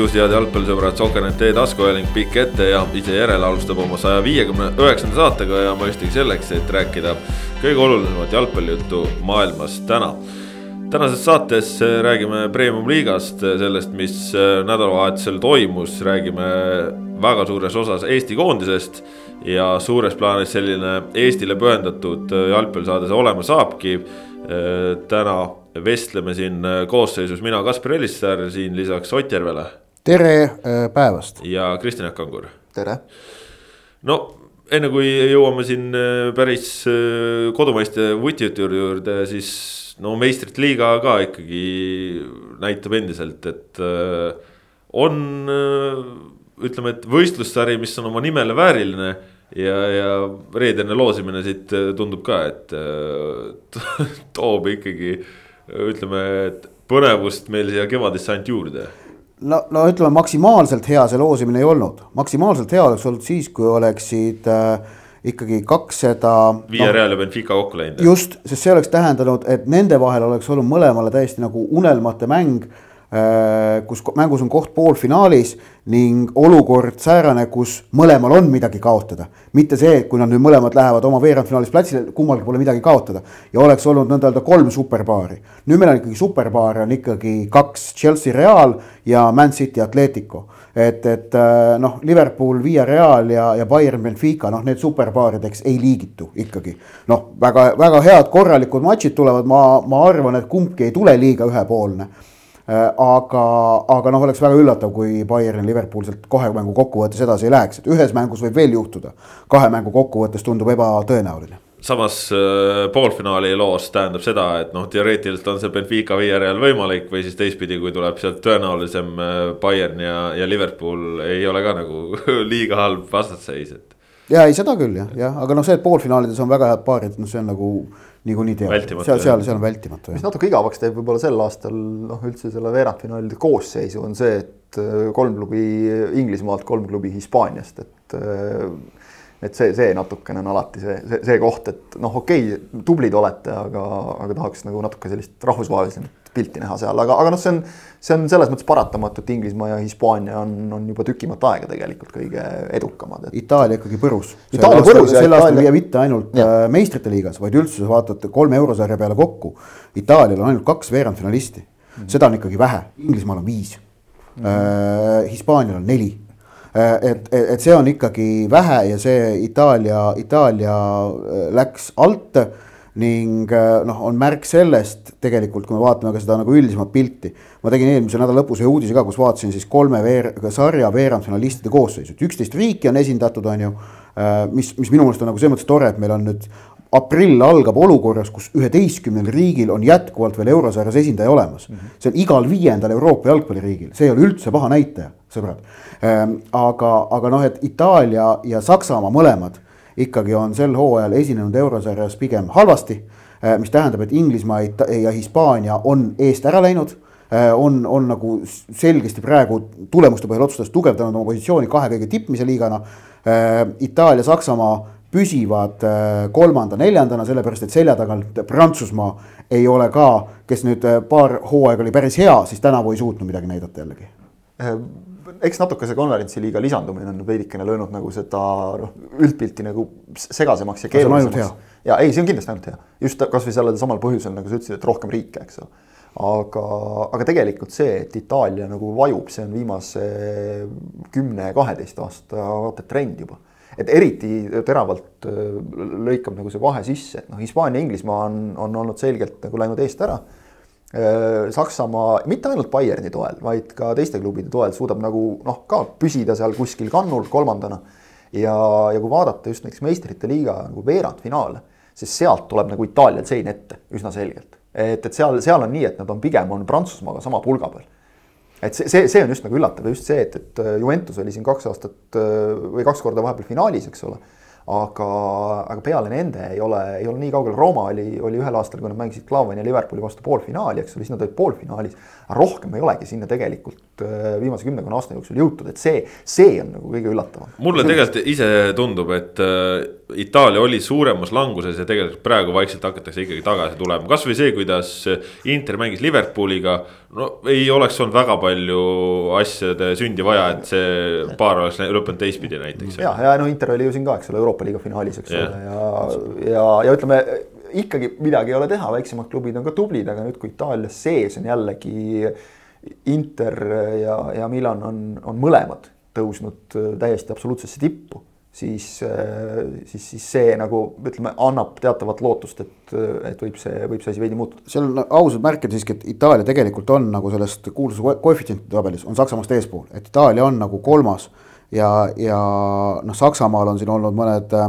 tervitus, head jalgpallisõbrad, Soker.net taskuhääling pikk ette ja ise järele alustab oma saja viiekümne üheksanda saatega ja mõistagi selleks, et rääkida kõige olulisemat jalgpallijuttu maailmas täna. tänases saates räägime premium-liigast, sellest, mis nädalavahetusel toimus, räägime väga suures osas Eesti koondisest ja suures plaanis selline Eestile pühendatud jalgpallisaade see olema saabki. täna vestleme siin koosseisus mina, Kaspar Elissaar, siin lisaks Ott Järvele. Tere äh, päevast. ja Kristjan Kangur. tere. no enne kui jõuame siin äh, päris kodumaiste vutijutu juurde, siis no meistrite liiga ka ikkagi näitab endiselt, et on ütleme, et võistlussari, mis on oma nimele vääriline ja, ja reedene loosimine siit tundub ka, et toob ikkagi ütleme, et põnevust meil siia kevadesse ainult juurde no, no ütleme, maksimaalselt hea see loosimine ei olnud, maksimaalselt hea oleks olnud siis, kui oleksid äh, ikkagi kakssada. Via no, Real ja Benfica kokku läinud. just, sest see oleks tähendanud, et nende vahel oleks olnud mõlemale täiesti nagu unelmate mäng kus mängus on koht poolfinaalis ning olukord säärane, kus mõlemal on midagi kaotada. mitte see, et kui nad nüüd mõlemad lähevad oma veerandfinaalis platsile, kummalgi pole midagi kaotada. ja oleks olnud nõnda öelda kolm superpaari. nüüd meil on ikkagi superpaare on ikkagi kaks, Chelsea Real ja Man City Atletico. et, et äh, noh, Liverpool, Via Real ja, ja Bayern Benfica, noh, need superpaarideks ei liigitu ikkagi. noh, väga, väga head korralikud matšid tulevad, ma, ma arvan, et kumbki ei tule liiga ühepoolne Äh, aga, aga noh, oleks väga üllatav, kui Bayern Liverpool sealt kahe mängu kokkuvõttes edasi ei läheks, et ühes mängus võib veel juhtuda. kahe mängu kokkuvõttes tundub ebatõenäoline samas äh, poolfinaali loos tähendab seda, et noh, teoreetiliselt on see Benfica viierajal võimalik või siis teistpidi, kui tuleb sealt tõenäolisem äh, Bayern ja, ja Liverpool ei ole ka nagu liiga halb vastasseis, et. ja ei, seda küll jah, jah, aga noh, see, et poolfinaalides on väga head paarid, noh, see on nagu niikuinii teavad, seal, seal, seal on vältimatu. mis natuke igavaks teeb võib-olla sel aastal noh, üldse selle veerandfinaalide koosseisu on see, et äh, kolm klubi Inglismaalt, kolm klubi Hispaaniast, et äh, et see, see natukene on alati see, see, see koht, et noh, okei okay,, tublid olete, aga, aga tahaks nagu natuke sellist rahvusvahelisemat pilti näha seal, aga, aga noh, see on, see on selles mõttes paratamatu, et Inglismaa ja Hispaania on, on juba tükimat aega tegelikult kõige edukamad et.... Itaalia ikkagi põrus. Itaalia põrus ja sel aastal ja mitte ainult ja. Äh, meistrite liigas, vaid üldse vaatad kolme eurosarja peale kokku. Itaalial on ainult kaks veerandfinalisti mm, -hmm. seda on ikkagi vähe, Inglismaal on viis mm, -hmm. Hispaanial on neli äh, et, et, et see on ikkagi vähe ja see Itaalia, Itaalia läks alt ning äh, noh, on märk sellest tegelikult, kui me vaatame ka seda nagu üldisemat pilti. ma tegin eelmise nädala lõpus ühe uudise ka, kus vaatasin siis kolme veer-, sarja veerandfinalistide koosseisu, et üksteist riiki on esindatud, on ju. Äh, mis, mis minu meelest on nagu selles mõttes tore, et meil on nüüd aprill algab olukorras, kus üheteistkümnel riigil on jätkuvalt veel eurosarjas esindaja olemas mm. -hmm. see on igal viiendal Euroopa jalgpalliriigil, see ei ole üldse paha näitaja, sõbrad. Ähm, aga, aga noh, et Itaalia ja Saksamaa mõlemad ikkagi on sel hooajal esinenud eurosarjas pigem halvasti. Äh, mis tähendab, et Inglismaa ja Hispaania on eest ära läinud äh, on, on nagu selgesti praegu tulemuste põhjal otsustades tugevdanud oma positsiooni kahe kõige tippmise liigana. Äh, Itaalia, Saksamaa püsivad kolmanda-neljandana, sellepärast et selja tagant Prantsusmaa ei ole ka, kes nüüd paar hooaega oli päris hea, siis tänavu ei suutnud midagi näidata jällegi eks natuke see konverentsiliiga lisandumine on veidikene löönud nagu seda noh, üldpilti nagu segasemaks ja keerulisemaks. ja ei, see on kindlasti ainult hea, just kasvõi sellel samal põhjusel, nagu sa ütlesid, et rohkem riike, eks ole. aga, aga tegelikult see, et Itaalia nagu vajub, see on viimase kümne-kaheteist aasta vaata trend juba et eriti teravalt äh, lõikab nagu see vahe sisse, et noh, Hispaania, Inglismaa on, on olnud selgelt nagu läinud eest ära Saksamaa mitte ainult Bayerni toel, vaid ka teiste klubide toel suudab nagu noh, ka püsida seal kuskil kannul kolmandana. ja, ja kui vaadata just näiteks meistrite liiga nagu veerandfinaale, siis sealt tuleb nagu Itaalial sein ette üsna selgelt. et, et seal, seal on nii, et nad on pigem on Prantsusmaaga sama pulga peal. et see, see, see on just nagu üllatav ja just see, et, et Juventus oli siin kaks aastat või kaks korda vahepeal finaalis, eks ole aga, aga peale nende ei ole, ei ole nii kaugel, Rooma oli, oli ühel aastal, kui nad mängisid Klaavani ja Liverpooli vastu poolfinaali, eks ole, siis nad olid poolfinaalis. rohkem ei olegi sinna tegelikult äh, viimase kümnekonna aasta jooksul jõutud, et see, see on nagu kõige üllatavam. mulle tegelikult ise tundub, et äh, Itaalia oli suuremas languses ja tegelikult praegu vaikselt hakatakse ikkagi tagasi tulema, kasvõi see, kuidas Inter mängis Liverpooliga no ei oleks olnud väga palju asjade sündi vaja, et see paar oleks lõppenud teistpidi näiteks. ja, ja no Inter oli ju siin ka, eks ole, Euroopa liiga finaalis, eks yeah. ole, ja, ja, ja ütleme ikkagi midagi ei ole teha, väiksemad klubid on ka tublid, aga nüüd, kui Itaalias sees on jällegi Inter ja, ja Milan on, on mõlemad tõusnud täiesti absoluutsesse tippu siis, äh, siis, siis see nagu ütleme, annab teatavat lootust, et, et võib see, võib see asi veidi muutuda. seal on ausalt märkida siiski, et Itaalia tegelikult on nagu sellest kuulsuse koefitsientide tabelis on Saksamaast eespool, et Itaalia on nagu kolmas ja, ja noh, Saksamaal on siin olnud mõned äh,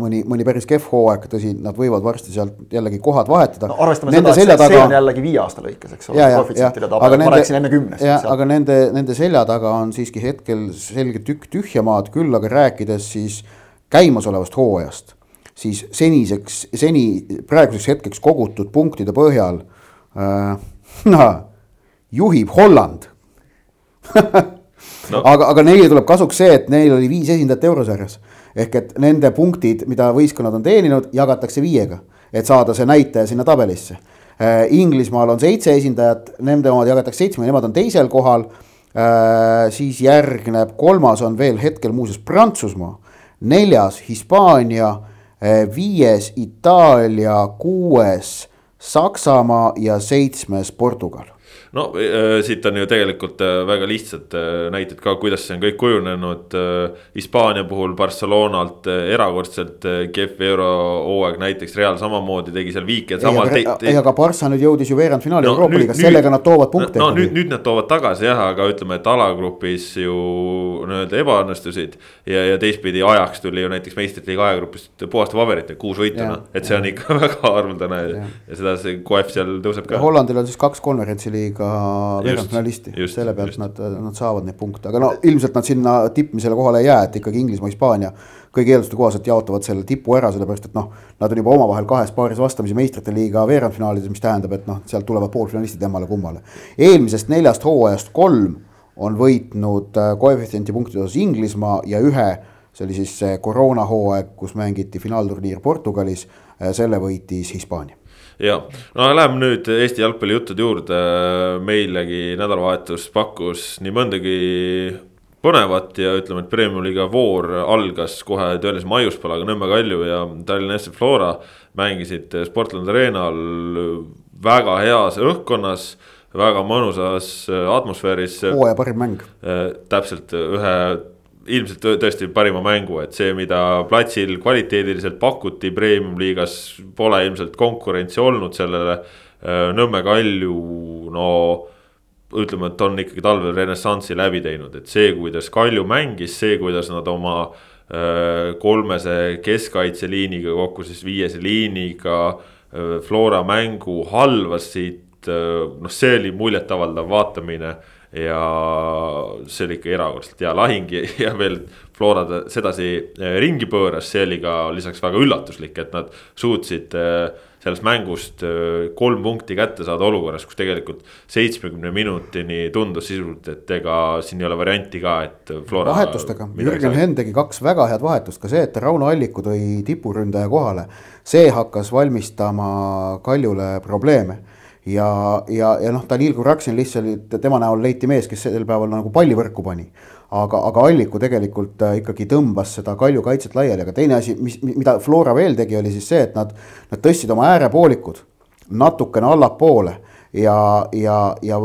mõni, mõni päris kehv hooaeg, tõsi, nad võivad varsti sealt jällegi kohad vahetada no,. arvestame nende seda, et see, taga... see on jällegi viie aasta lõikes, eks ole, koefitsientide tabel, ma rääkisin enne kümnest. aga nende, nende selja taga on siiski hetkel selge tükk tühja maad, küll aga rääkides siis käimasolevast hooajast, siis seniseks, seni praeguseks hetkeks kogutud punktide põhjal äh, juhib Holland no. aga, aga neile tuleb kasuks see, et neil oli viis esindajat eurosarjas ehk et nende punktid, mida võistkonnad on teeninud, jagatakse viiega, et saada see näitaja sinna tabelisse. Äh, Inglismaal on seitse esindajat, nende omad jagatakse seitsme, nemad on teisel kohal. Äh, siis järgneb, kolmas on veel hetkel muuseas Prantsusmaa, neljas Hispaania, äh, viies Itaalia, kuues Saksamaa ja seitsmes Portugal no äh, siit on ju tegelikult äh, väga lihtsad äh, näited ka, kuidas see on kõik kujunenud. Hispaania puhul Barcelonalt erakordselt kehv eurohooaeg, näiteks Real samamoodi tegi seal viike. ei, aga Barca nüüd jõudis ju veerandfinaali no, Euroopa liigas, sellega nad toovad punkte. no nüüd, nüüd nad toovad tagasi jah, aga ütleme, et alagrupis ju nii-öelda ebaõnnestusid. ja, ja teistpidi ajaks tuli ju näiteks meistrite liiga ajagrupist puhaste paberitega kuus võitu, noh, et see on ikka väga haruldane ja, ja seda see koef seal tõuseb ka. Hollandil on siis kaks konverentsi liiga ka veerandfinalisti, selle pealt nad, nad saavad neid punkte, aga no ilmselt nad sinna tippmisele kohale ei jää, et ikkagi Inglismaa, Hispaania kõigi eelduste kohaselt jaotavad selle tipu ära, sellepärast et noh, nad on juba omavahel kahes paaris vastamisi meistrite liiga veerandfinaalides, mis tähendab, et noh, sealt tulevad poolfinalistid emmale-kummale. eelmisest neljast hooajast kolm on võitnud äh, koefitsiendi punktide osas Inglismaa ja ühe, see oli siis see koroonahooaeg, kus mängiti finaalturniir Portugalis, äh, selle võitis Hispaania ja, no läheme nüüd Eesti jalgpallijuttude juurde, meilegi nädalavahetus pakkus nii mõndagi põnevat ja ütleme, et Premium-liiga voor algas kohe tõelise maiuspalaga, Nõmme Kalju ja Tallinna FC Flora mängisid Sportland Arenal väga heas õhkkonnas väga mõnusas atmosfääris. hooaja parim mäng äh,. täpselt ühe ilmselt tõesti parima mängu, et see, mida platsil kvaliteediliselt pakuti premium-liigas, pole ilmselt konkurentsi olnud sellele. Äh, Nõmme Kalju, no ütleme, et on ikkagi talvel renessansi läbi teinud, et see, kuidas Kalju mängis, see, kuidas nad oma äh, kolmese keskkaitseliiniga kokku siis viiese liiniga äh, Flora mängu halvasid, noh, see oli muljetavaldav vaatamine ja see oli ikka erakordselt hea lahing ja, veel Flora sedasi eh, ringi pööras, see oli ka lisaks väga üllatuslik, et nad suutsid eh, sellest mängust eh, kolm punkti kätte saada olukorras, kus tegelikult seitsmekümne minutini tundus sisuliselt, et ega siin ei ole varianti ka, et Flora. vahetustega, Jürgen Henn tegi kaks väga head vahetust, ka see, et Rauno Alliku tõi tipuründaja kohale, see hakkas valmistama Kaljule probleeme ja, ja, ja noh, Danil Kuraksin lihtsalt tema näol leiti mees, kes sel päeval nagu palli võrku pani. aga, aga Alliku tegelikult äh, ikkagi tõmbas seda Kalju kaitset laiali, aga teine asi, mis, mida Flora veel tegi, oli siis see, et nad, nad tõstsid oma äärepoolikud natukene allapoole ja, ja, ja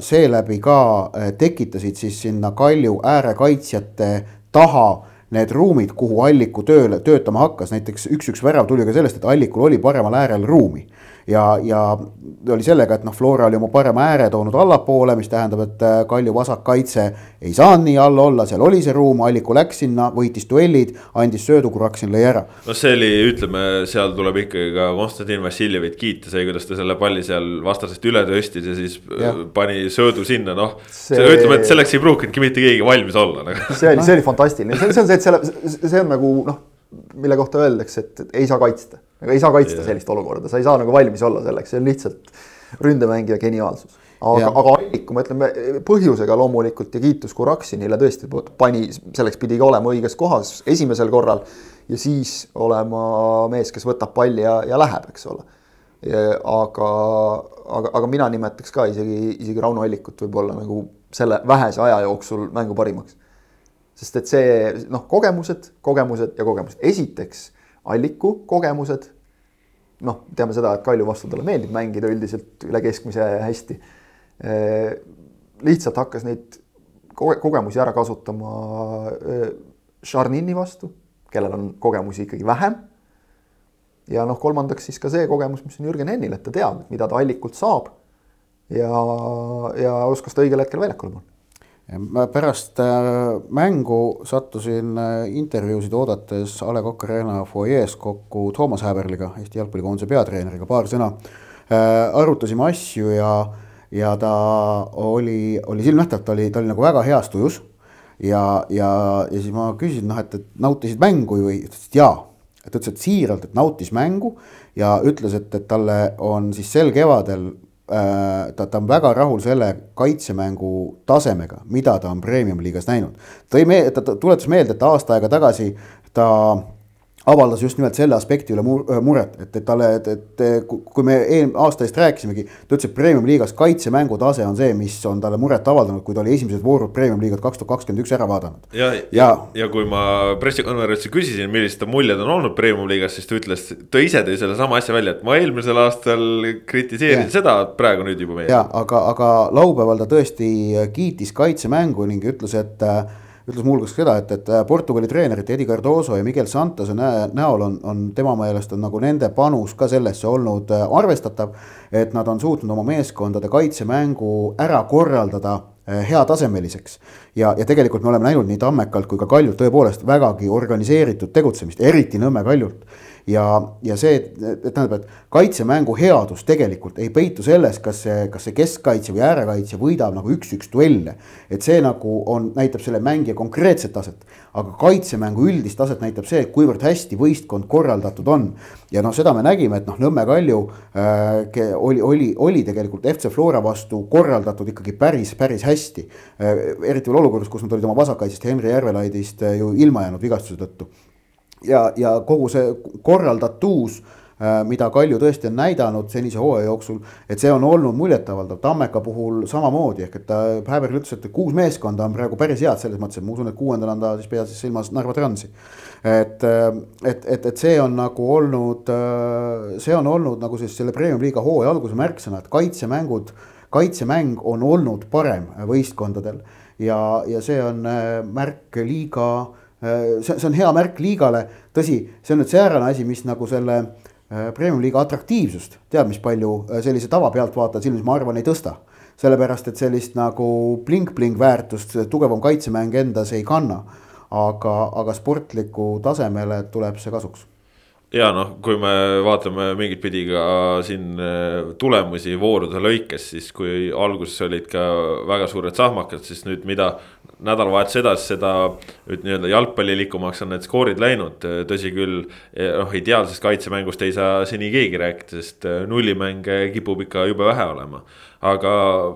seeläbi ka äh, tekitasid siis sinna Kalju äärekaitsjate taha need ruumid, kuhu Alliku tööle, töötama hakkas, näiteks üks-üks värav tuli ka sellest, et Allikul oli paremal äärel ruumi ja, ja oli sellega, et noh, Flora oli oma parema ääre toonud allapoole, mis tähendab, et äh, Kalju vasakkaitse ei saanud nii all olla, seal oli see ruum, Alliku läks sinna, võitis duellid, andis söödu, Kuraksin lõi ära. no see oli, ütleme, seal tuleb ikkagi ka Konstantin Vassiljevit kiita, see, kuidas ta selle palli seal vastasest üle tõstis ja siis äh, ja. pani söödu sinna, noh see.... ütleme, et selleks ei pruukinudki mitte keegi valmis olla nagu. see oli, see oli fantastiline, see on see, et selle, see on nagu noh, mille kohta öeldakse, et ei saa kaitsta aga ei saa kaitsta yeah. sellist olukorda, sa ei saa nagu valmis olla selleks, see on lihtsalt ründemängija geniaalsus. aga, aga Alliku, ma ütlen põhjusega loomulikult ja kiitus Kuraksinile tõesti pani, selleks pidi ka olema õiges kohas esimesel korral. ja siis olema mees, kes võtab palli ja, ja läheb, eks ole. aga, aga, aga mina nimetaks ka isegi, isegi Rauno Allikut võib-olla nagu selle vähese aja jooksul mängu parimaks. sest et see noh, kogemused, kogemused ja kogemused, esiteks Alliku kogemused. Noh, teame seda, et Kalju vastu talle meeldib mängida üldiselt üle keskmise hästi. lihtsalt hakkas neid kogemusi ära kasutama Šarnini vastu, kellel on kogemusi ikkagi vähem ja noh, kolmandaks siis ka see kogemus, mis on Jürgen Hennil, et ta teab, mida ta allikult saab. ja, ja oskas ta õigel hetkel väljakule panna. Ma pärast äh, mängu sattusin äh, intervjuusid oodates A Le Coq Arena fuajees kokku Toomas Häberliga, Eesti jalgpallikoondise peatreeneriga, paar sõna äh,. arutasime asju ja, ja ta oli, oli silmnähtavalt, ta oli, ta oli nagu väga heas tujus. ja, ja, ja siis ma küsisin, noh, et, et nautisid mängu või, ta ütles, et jaa et ütles, et siiralt, et nautis mängu ja ütles, et, et talle on siis sel kevadel ta, ta on väga rahul selle kaitsemängu tasemega, mida ta on premium-liigas näinud. tõi me-, ta tuletas meelde, et aasta aega tagasi ta avaldas just nimelt selle aspekti üle muret, et, et talle, et, et kui me eel-, aasta eest rääkisimegi, ta ütles, et premium-liigas kaitsemängu tase on see, mis on talle muret avaldanud, kui ta oli esimesed voorud premium-liigat kaks tuhat kakskümmend üks ära vaadanud. ja, ja, ja, ja kui ma pressikonverentsil küsisin, millised muljed on olnud premium-liigas, siis ta ütles, ta ise tõi sellesama asja välja, et ma eelmisel aastal kritiseerisin seda, praegu nüüd juba meeldib. ja aga, aga laupäeval ta tõesti kiitis kaitsemängu ning ütles, et äh, ütles muuhulgas seda, et, et äh, Portugali treenerite Edi Cardoso ja Miguel Santose näol on, on tema meelest on nagu nende panus ka sellesse olnud äh, arvestatav. et nad on suutnud oma meeskondade kaitsemängu ära korraldada äh, hea-tasemeliseks. ja, ja tegelikult me oleme näinud nii Tammekalt kui ka Kaljult tõepoolest vägagi organiseeritud tegutsemist, eriti Nõmme Kaljult ja, ja see, et tähendab, et kaitsemängu headus tegelikult ei peitu selles, kas see, kas see keskkaitse või äärekaitse võidab nagu üks-üks duelle. et see nagu on, näitab selle mängija konkreetset taset, aga kaitsemängu üldist taset näitab see, kuivõrd hästi võistkond korraldatud on. ja noh, seda me nägime, et noh, Nõmme Kalju äh, oli, oli, oli tegelikult FC Flora vastu korraldatud ikkagi päris, päris hästi äh,. eriti veel olukorras, kus nad olid oma vasakkaitsest Henri Järvelaidist äh, ju ilma jäänud vigastuse tõttu ja, ja kogu see korraldatuus äh, mida Kalju tõesti on näidanud senise hooaja jooksul, et see on olnud muljetavaldav, Tammeka puhul samamoodi, ehk et ta, Häberg ütles, et kuus meeskonda on praegu päris head selles mõttes, et ma usun, et kuuendal on ta siis peas silmas Narva Transi. et, äh, et, et, et see on nagu olnud, äh, see on olnud nagu siis selle premium-liiga hooaja alguse märksõna, et kaitsemängud, kaitsemäng on olnud parem võistkondadel ja, ja see on märk liiga Äh, see, see on hea märk liigale, tõsi, see on nüüd säärane asi, mis nagu selle äh, premium-liiga atraktiivsust, tead, mis palju äh, sellise tavapealtvaataja silmis, ma arvan, ei tõsta. sellepärast, et sellist nagu bling-bling väärtust tugevam kaitsemäng endas ei kanna. aga, aga sportliku tasemele tuleb see kasuks ja noh, kui me vaatame mingit pidi ka siin tulemusi voorude lõikes, siis kui alguses olid ka väga suured sahmakad, siis nüüd mida nädalavahetus edasi, seda nii-öelda jalgpallilikumaks on need skoorid läinud, tõsi küll. noh, ideaalsest kaitsemängust ei saa seni keegi rääkida, sest äh, nullimänge kipub ikka jube vähe olema. Aga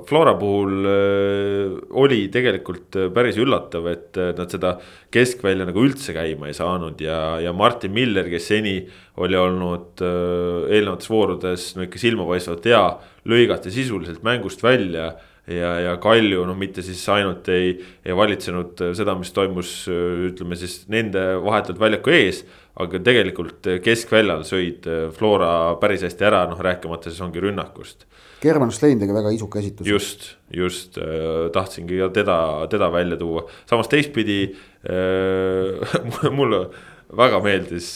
Flora puhul äh, oli tegelikult äh, päris üllatav, et nad seda keskvälja nagu üldse käima ei saanud ja, ja Martin Miller, kes seni oli olnud eelnevates voorudes no ikka silmapaistvalt hea, lõigati sisuliselt mängust välja ja, ja Kalju noh, mitte siis ainult ei, ei valitsenud seda, mis toimus, ütleme siis nende vahetult väljaku ees. aga tegelikult keskväljal sõid Flora päris hästi ära, noh rääkimata siis ongi rünnakust. German Schlein tegi väga isuka esituse. just, just tahtsingi teda, teda välja tuua, samas teistpidi äh, mulle väga meeldis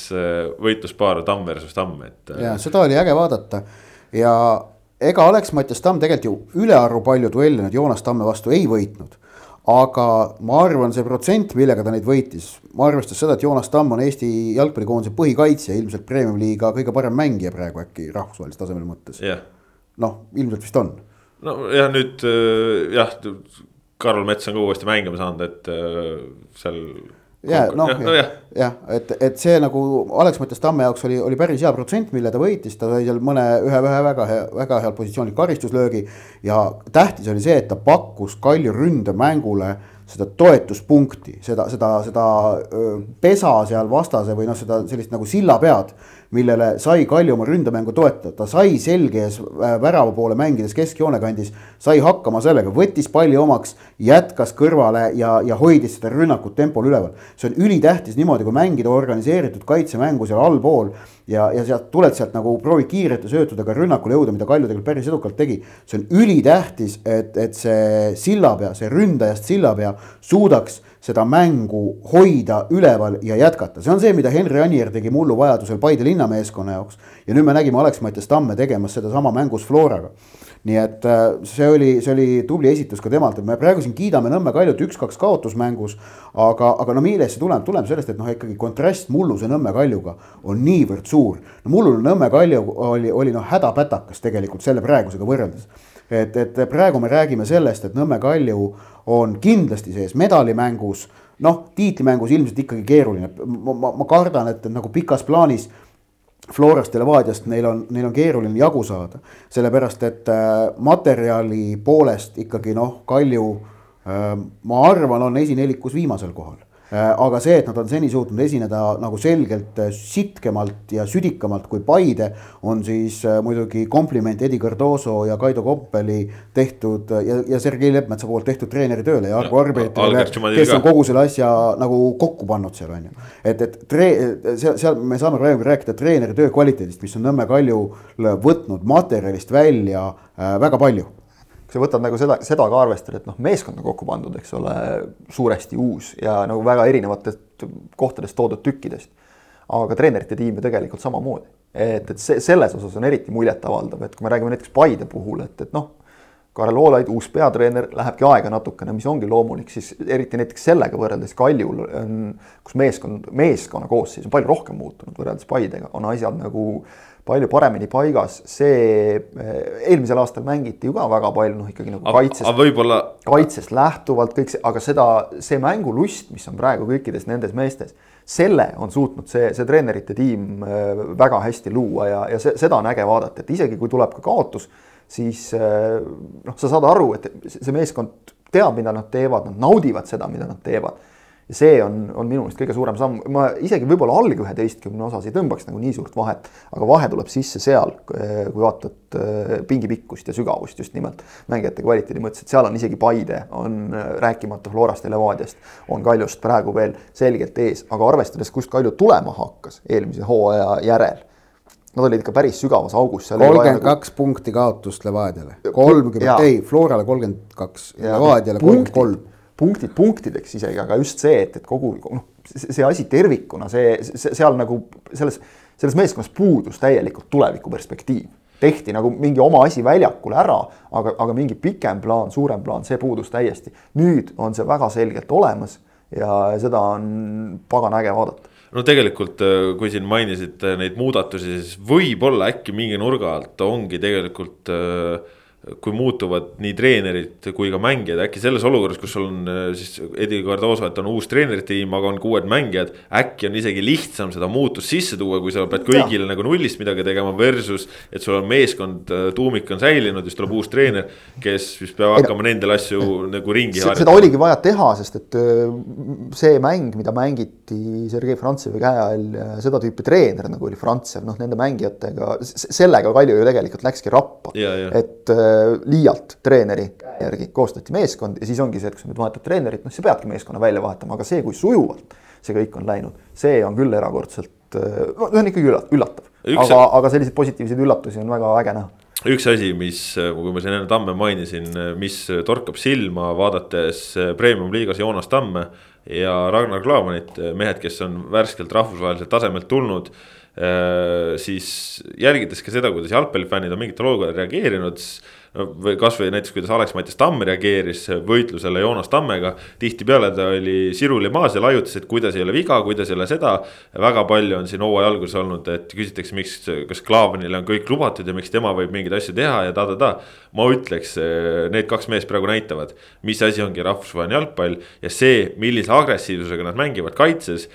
võitluspaar Tamm versus Tamm, et. ja seda oli äge vaadata ja ega Alex Mattias Tamm tegelikult ju ülearu palju duelle nüüd Joonas Tamme vastu ei võitnud. aga ma arvan, see protsent, millega ta neid võitis, ma arvestas seda, et Joonas Tamm on Eesti jalgpallikoondise põhikaitsja, ilmselt premium-liiga kõige parem mängija praegu äkki rahvusvahelise tasemel mõttes yeah.. Noh, ilmselt vist on. nojah, nüüd jah, Karol Mets on ka uuesti mängima saanud, et äh, seal ja noh, jah ja, ja, et, et see nagu Alex Mattias Tamme jaoks oli, oli päris hea protsent, mille ta võitis, ta sai seal mõne ühe, ühe väga hea, väga heal positsioonil karistuslöögi. ja tähtis oli see, et ta pakkus Kalju ründemängule seda toetuspunkti, seda, seda, seda pesa seal vastase või noh, seda sellist nagu sillapead millele sai Kalju oma ründamängu toetada, ta sai selge ees äh, värava poole mängides keskjoone kandis, sai hakkama sellega, võttis palli omaks, jätkas kõrvale ja, ja hoidis seda rünnakut tempol üleval. see on ülitähtis niimoodi, kui mängida organiseeritud kaitsemängu seal allpool ja, ja sealt tuled sealt nagu proovid kiirelt ja söötudega rünnakule jõuda, mida Kalju tegelikult päris edukalt tegi. see on ülitähtis, et, et see sillapea, see ründajast sillapea suudaks seda mängu hoida üleval ja jätkata, see on see, mida Henri Anier tegi mullu vajadusel Paide linnameeskonna jaoks. ja nüüd me nägime Alex-Mattias Tamme tegemas sedasama mängus Floraga. Nii et äh, see oli, see oli tubli esitus ka temalt, et me praegu siin kiidame Nõmme Kaljut üks-kaks kaotusmängus. aga, aga no millest see tuleb, tuleb sellest, et noh, ikkagi kontrast mulluse Nõmme Kaljuga on niivõrd suur. no mullune Nõmme Kalju oli, oli noh hädapätakas tegelikult selle praegusega võrreldes et, et praegu me räägime sellest, et Nõmme Kalju on kindlasti sees medalimängus, noh, tiitlimängus ilmselt ikkagi keeruline, ma, ma, ma kardan, et nagu pikas plaanis Florast ja Levadiast neil on, neil on keeruline jagu saada, sellepärast et äh, materjali poolest ikkagi noh, Kalju äh, ma arvan, on esinelikus viimasel kohal aga see, et nad on seni suutnud esineda nagu selgelt äh, sitkemalt ja südikamalt kui Paide, on siis äh, muidugi kompliment Eddie Cardoso ja Kaido Koppeli tehtud ja, ja Sergei Leppmetsa poolt tehtud treeneri tööle ja Argo Arbeitile, kes on kogu selle asja nagu kokku pannud seal on ju. et, et tre-, seal, seal me saame praegu rääkida treeneri töö kvaliteedist, mis on Nõmme Kaljul võtnud materjalist välja äh, väga palju kui sa võtad nagu seda, seda ka arvestada, et noh, meeskond on kokku pandud, eks ole, suuresti uus ja nagu väga erinevatest kohtadest toodud tükkidest. aga treenerite tiim ju tegelikult samamoodi, et, et see selles osas on eriti muljetavaldav, et kui me räägime näiteks Paide puhul, et, et noh. Karel Voolaid, uus peatreener, lähebki aega natukene, mis ongi loomulik, siis eriti näiteks sellega võrreldes Kaljul on, kus meeskond, meeskonna koosseis on palju rohkem muutunud võrreldes Paidega, on asjad nagu palju paremini paigas, see eh, eelmisel aastal mängiti ju ka väga palju noh, ikkagi nagu kaitsest, võib-olla... kaitsest lähtuvalt kõik see, aga seda, see mängulust, mis on praegu kõikides nendes meestes, selle on suutnud see, see treenerite tiim eh, väga hästi luua ja, ja see, seda on äge vaadata, et isegi kui tuleb ka kaotus, siis eh, noh, sa saad aru, et see meeskond teab, mida nad teevad, nad naudivad seda, mida nad teevad ja see on, on minu meelest kõige suurem samm, ma isegi võib-olla alg üheteistkümne osas ei tõmbaks nagu nii suurt vahet, aga vahe tuleb sisse seal, kui vaatad äh, pingi pikkust ja sügavust just nimelt mängijate kvaliteedi mõttes, et seal on isegi Paide, on äh, rääkimata Florast ja Levadiast, on Kaljust praegu veel selgelt ees, aga arvestades, kust Kalju tulema hakkas eelmise hooaja järel Nad olid ikka päris sügavas augus. kolmkümmend kaks punkti kaotust Levadiale, kolmkümmend, ei Florale kolmkümmend kaks, Levadiale kolmkümmend kolm punktid punktideks isegi, aga just see, et, et kogu noh, see asi tervikuna, see, see seal nagu selles, selles meeskonnas puudus täielikult tulevikuperspektiiv. tehti nagu mingi oma asi väljakule ära, aga, aga mingi pikem plaan, suurem plaan, see puudus täiesti. nüüd on see väga selgelt olemas ja seda on pagan äge vaadata no tegelikult, äh, kui siin mainisite neid muudatusi, siis võib-olla äkki mingi nurga alt ongi tegelikult äh, kui muutuvad nii treenerid kui ka mängijad, äkki selles olukorras, kus sul on äh, siis Eddie Cardoso, et on uus treenerite tiim, aga on ka uued mängijad. äkki on isegi lihtsam seda muutust sisse tuua, kui sa pead kõigile ja. nagu nullist midagi tegema versus. et sul on meeskond, äh, tuumik on säilinud, siis tuleb uus treener, kes siis peab hakkama nendel asju nagu ringi harjutama. seda oligi vaja teha, sest et äh, see mäng, mida mängiti Sergei Frantsevi käe all, seda tüüpi treener nagu oli Frantsev, noh nende mängijatega, sellega Kalju ju tegelikult läkski rappa. et liialt treeneri järgi koostati meeskond ja siis ongi see, et kui sa nüüd vahetad treenerit, noh, sa peadki meeskonna välja vahetama, aga see, kui sujuvalt see kõik on läinud, see on küll erakordselt, no see on ikkagi üllatav. aga, aga selliseid positiivseid üllatusi on väga äge näha üks asi, mis, kui ma siin enne Tamme mainisin, mis torkab silma, vaadates premium-liigas Joonas Tamme ja Ragnar Klavanit, mehed, kes on värskelt rahvusvaheliselt tasemelt tulnud siis jälgides ka seda, kuidas jalgpallifännid on mingitel olukordadel reageerinud, või kasvõi näiteks, kuidas Alex-Mattias Tamm reageeris võitlusele Joonas Tammega. tihtipeale ta oli sirul ja maas ja laiutas, et kuidas ei ole viga, kuidas ei ole seda. väga palju on siin hooaja alguses olnud, et küsitakse, miks, kas Klaavanile on kõik lubatud ja miks tema võib mingeid asju teha ja ta-ta-ta. ma ütleks, need kaks meest praegu näitavad, mis asi ongi rahvusvaheline jalgpall ja see, millise agressiivsusega nad mängivad kaitses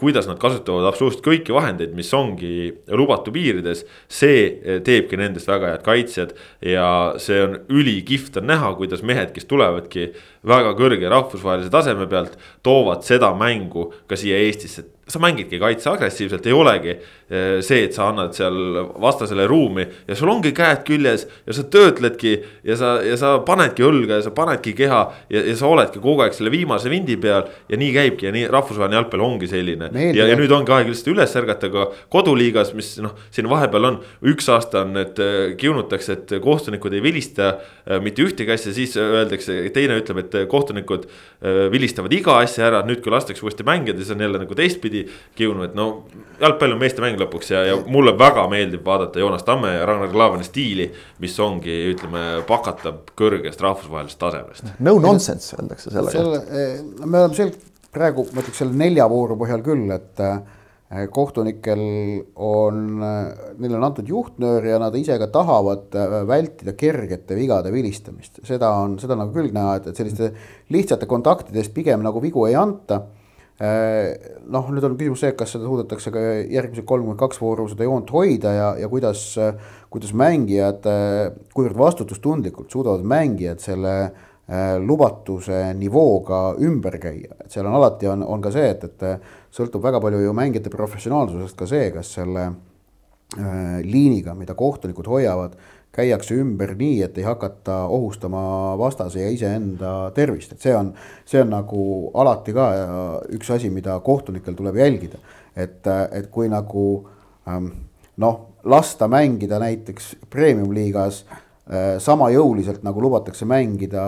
kuidas nad kasutavad absoluutselt kõiki vahendeid, mis ongi lubatu piirides. see äh, teebki nendest väga head kaitsjad ja see on ülikihvt on näha, kuidas mehed, kes tulevadki väga kõrge rahvusvahelise taseme pealt, toovad seda mängu ka siia Eestisse sa mängidki kaitse agressiivselt, ei olegi eh, see, et sa annad seal vastasele ruumi ja sul ongi käed küljes ja sa töötledki ja sa, ja sa panedki õlga ja sa panedki keha ja, ja sa oledki kogu aeg selle viimase vindi peal ja nii käibki ja nii rahvusvaheline jalgpall ongi selline. ja, ja nüüd ongi aeg lihtsalt üles ärgata ka koduliigas, mis noh, siin vahepeal on, üks aasta on, et eh, kiunutakse, et kohtunikud ei vilista eh, mitte ühtegi asja, siis öeldakse, teine ütleb, et kohtunikud vilistavad iga asja ära, nüüd kui lastakse uuesti mängida, siis on jälle nagu teistpidi kiunu, et no jalgpall on meeste mäng lõpuks ja, ja mulle väga meeldib vaadata Joonas Tamme ja Ragnar Klavani stiili. mis ongi, ütleme, pakatab kõrgest rahvusvahelisest tasemest. no nonsense öeldakse selle kohta. Eh, me oleme selgelt praegu, ma ütleks selle nelja vooru põhjal küll, et eh, kohtunikel on, eh, neile on antud juhtnöör ja nad ise ka tahavad vältida kergete vigade vilistamist. seda on, seda on nagu küll näha, et, et selliste lihtsate kontaktide eest pigem nagu vigu ei anta noh, nüüd on küsimus see, kas seda suudetakse ka järgmised kolmkümmend kaks vooru seda joont hoida ja, ja kuidas, kuidas mängijad, kuivõrd vastutustundlikult suudavad mängijad selle äh, lubatuse nivooga ümber käia, et seal on alati on, on ka see, et, et sõltub väga palju ju mängijate professionaalsusest ka see, kas selle äh, liiniga, mida kohtunikud hoiavad käiakse ümber nii, et ei hakata ohustama vastase ja iseenda tervist, et see on, see on nagu alati ka üks asi, mida kohtunikel tuleb jälgida. et, et kui nagu ähm, noh, lasta mängida näiteks premium-liigas äh, sama jõuliselt, nagu lubatakse mängida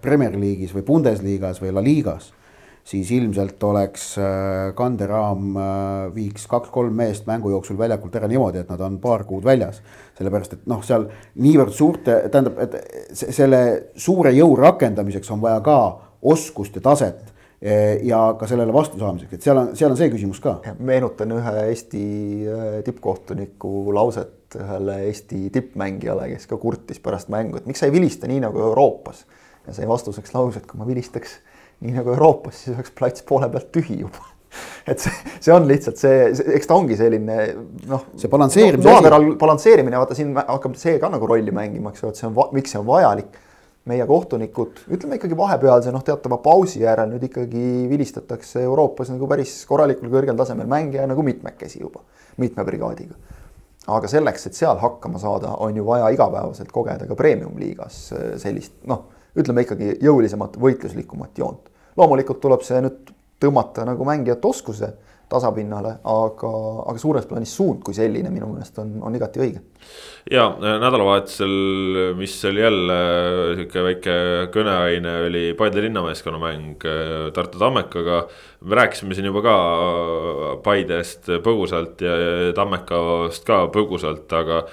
Premier League'is või Bundesliga's või La Ligas siis ilmselt oleks äh, kanderaam äh, viiks kaks-kolm meest mängu jooksul väljakult ära niimoodi, et nad on paar kuud väljas. sellepärast, et noh, seal niivõrd suurte, tähendab, et selle suure jõu rakendamiseks on vaja ka oskust ja taset e, ja ka sellele vastu saamiseks, et seal on, seal on see küsimus ka. meenutan ühe Eesti äh, tippkohtuniku lauset ühele Eesti tippmängijale, kes ka kurtis pärast mängu, et miks sa ei vilista nii nagu Euroopas. ja sai vastuseks lause, et kui ma vilistaks nii nagu Euroopas, siis oleks plats poole pealt tühi juba et see, see on lihtsalt see, eks ta ongi selline noh. see balansseerimise no,. noaveral balansseerimine, vaata siin hakkab see ka nagu rolli mängima, eks ju, et see on, miks see on vajalik. meie kohtunikud, ütleme ikkagi vahepealse noh, teatava pausi järel nüüd ikkagi vilistatakse Euroopas nagu päris korralikul kõrgel tasemel mängija nagu mitmekesi juba, mitme brigaadiga. aga selleks, et seal hakkama saada, on ju vaja igapäevaselt kogeda ka premium-liigas sellist noh ütleme ikkagi jõulisemat, võitluslikumat joont. Loomulikult tuleb see nüüd tõmmata nagu mängijate oskuse tasapinnale, aga, aga suures plaanis suund kui selline minu meelest on, on igati õige. ja nädalavahetusel, mis oli jälle sihuke väike kõneaine, oli Paide linnameeskonna mäng äh, Tartu Tammekaga. me rääkisime siin juba ka Paidest põgusalt ja Tammekast ka põgusalt, aga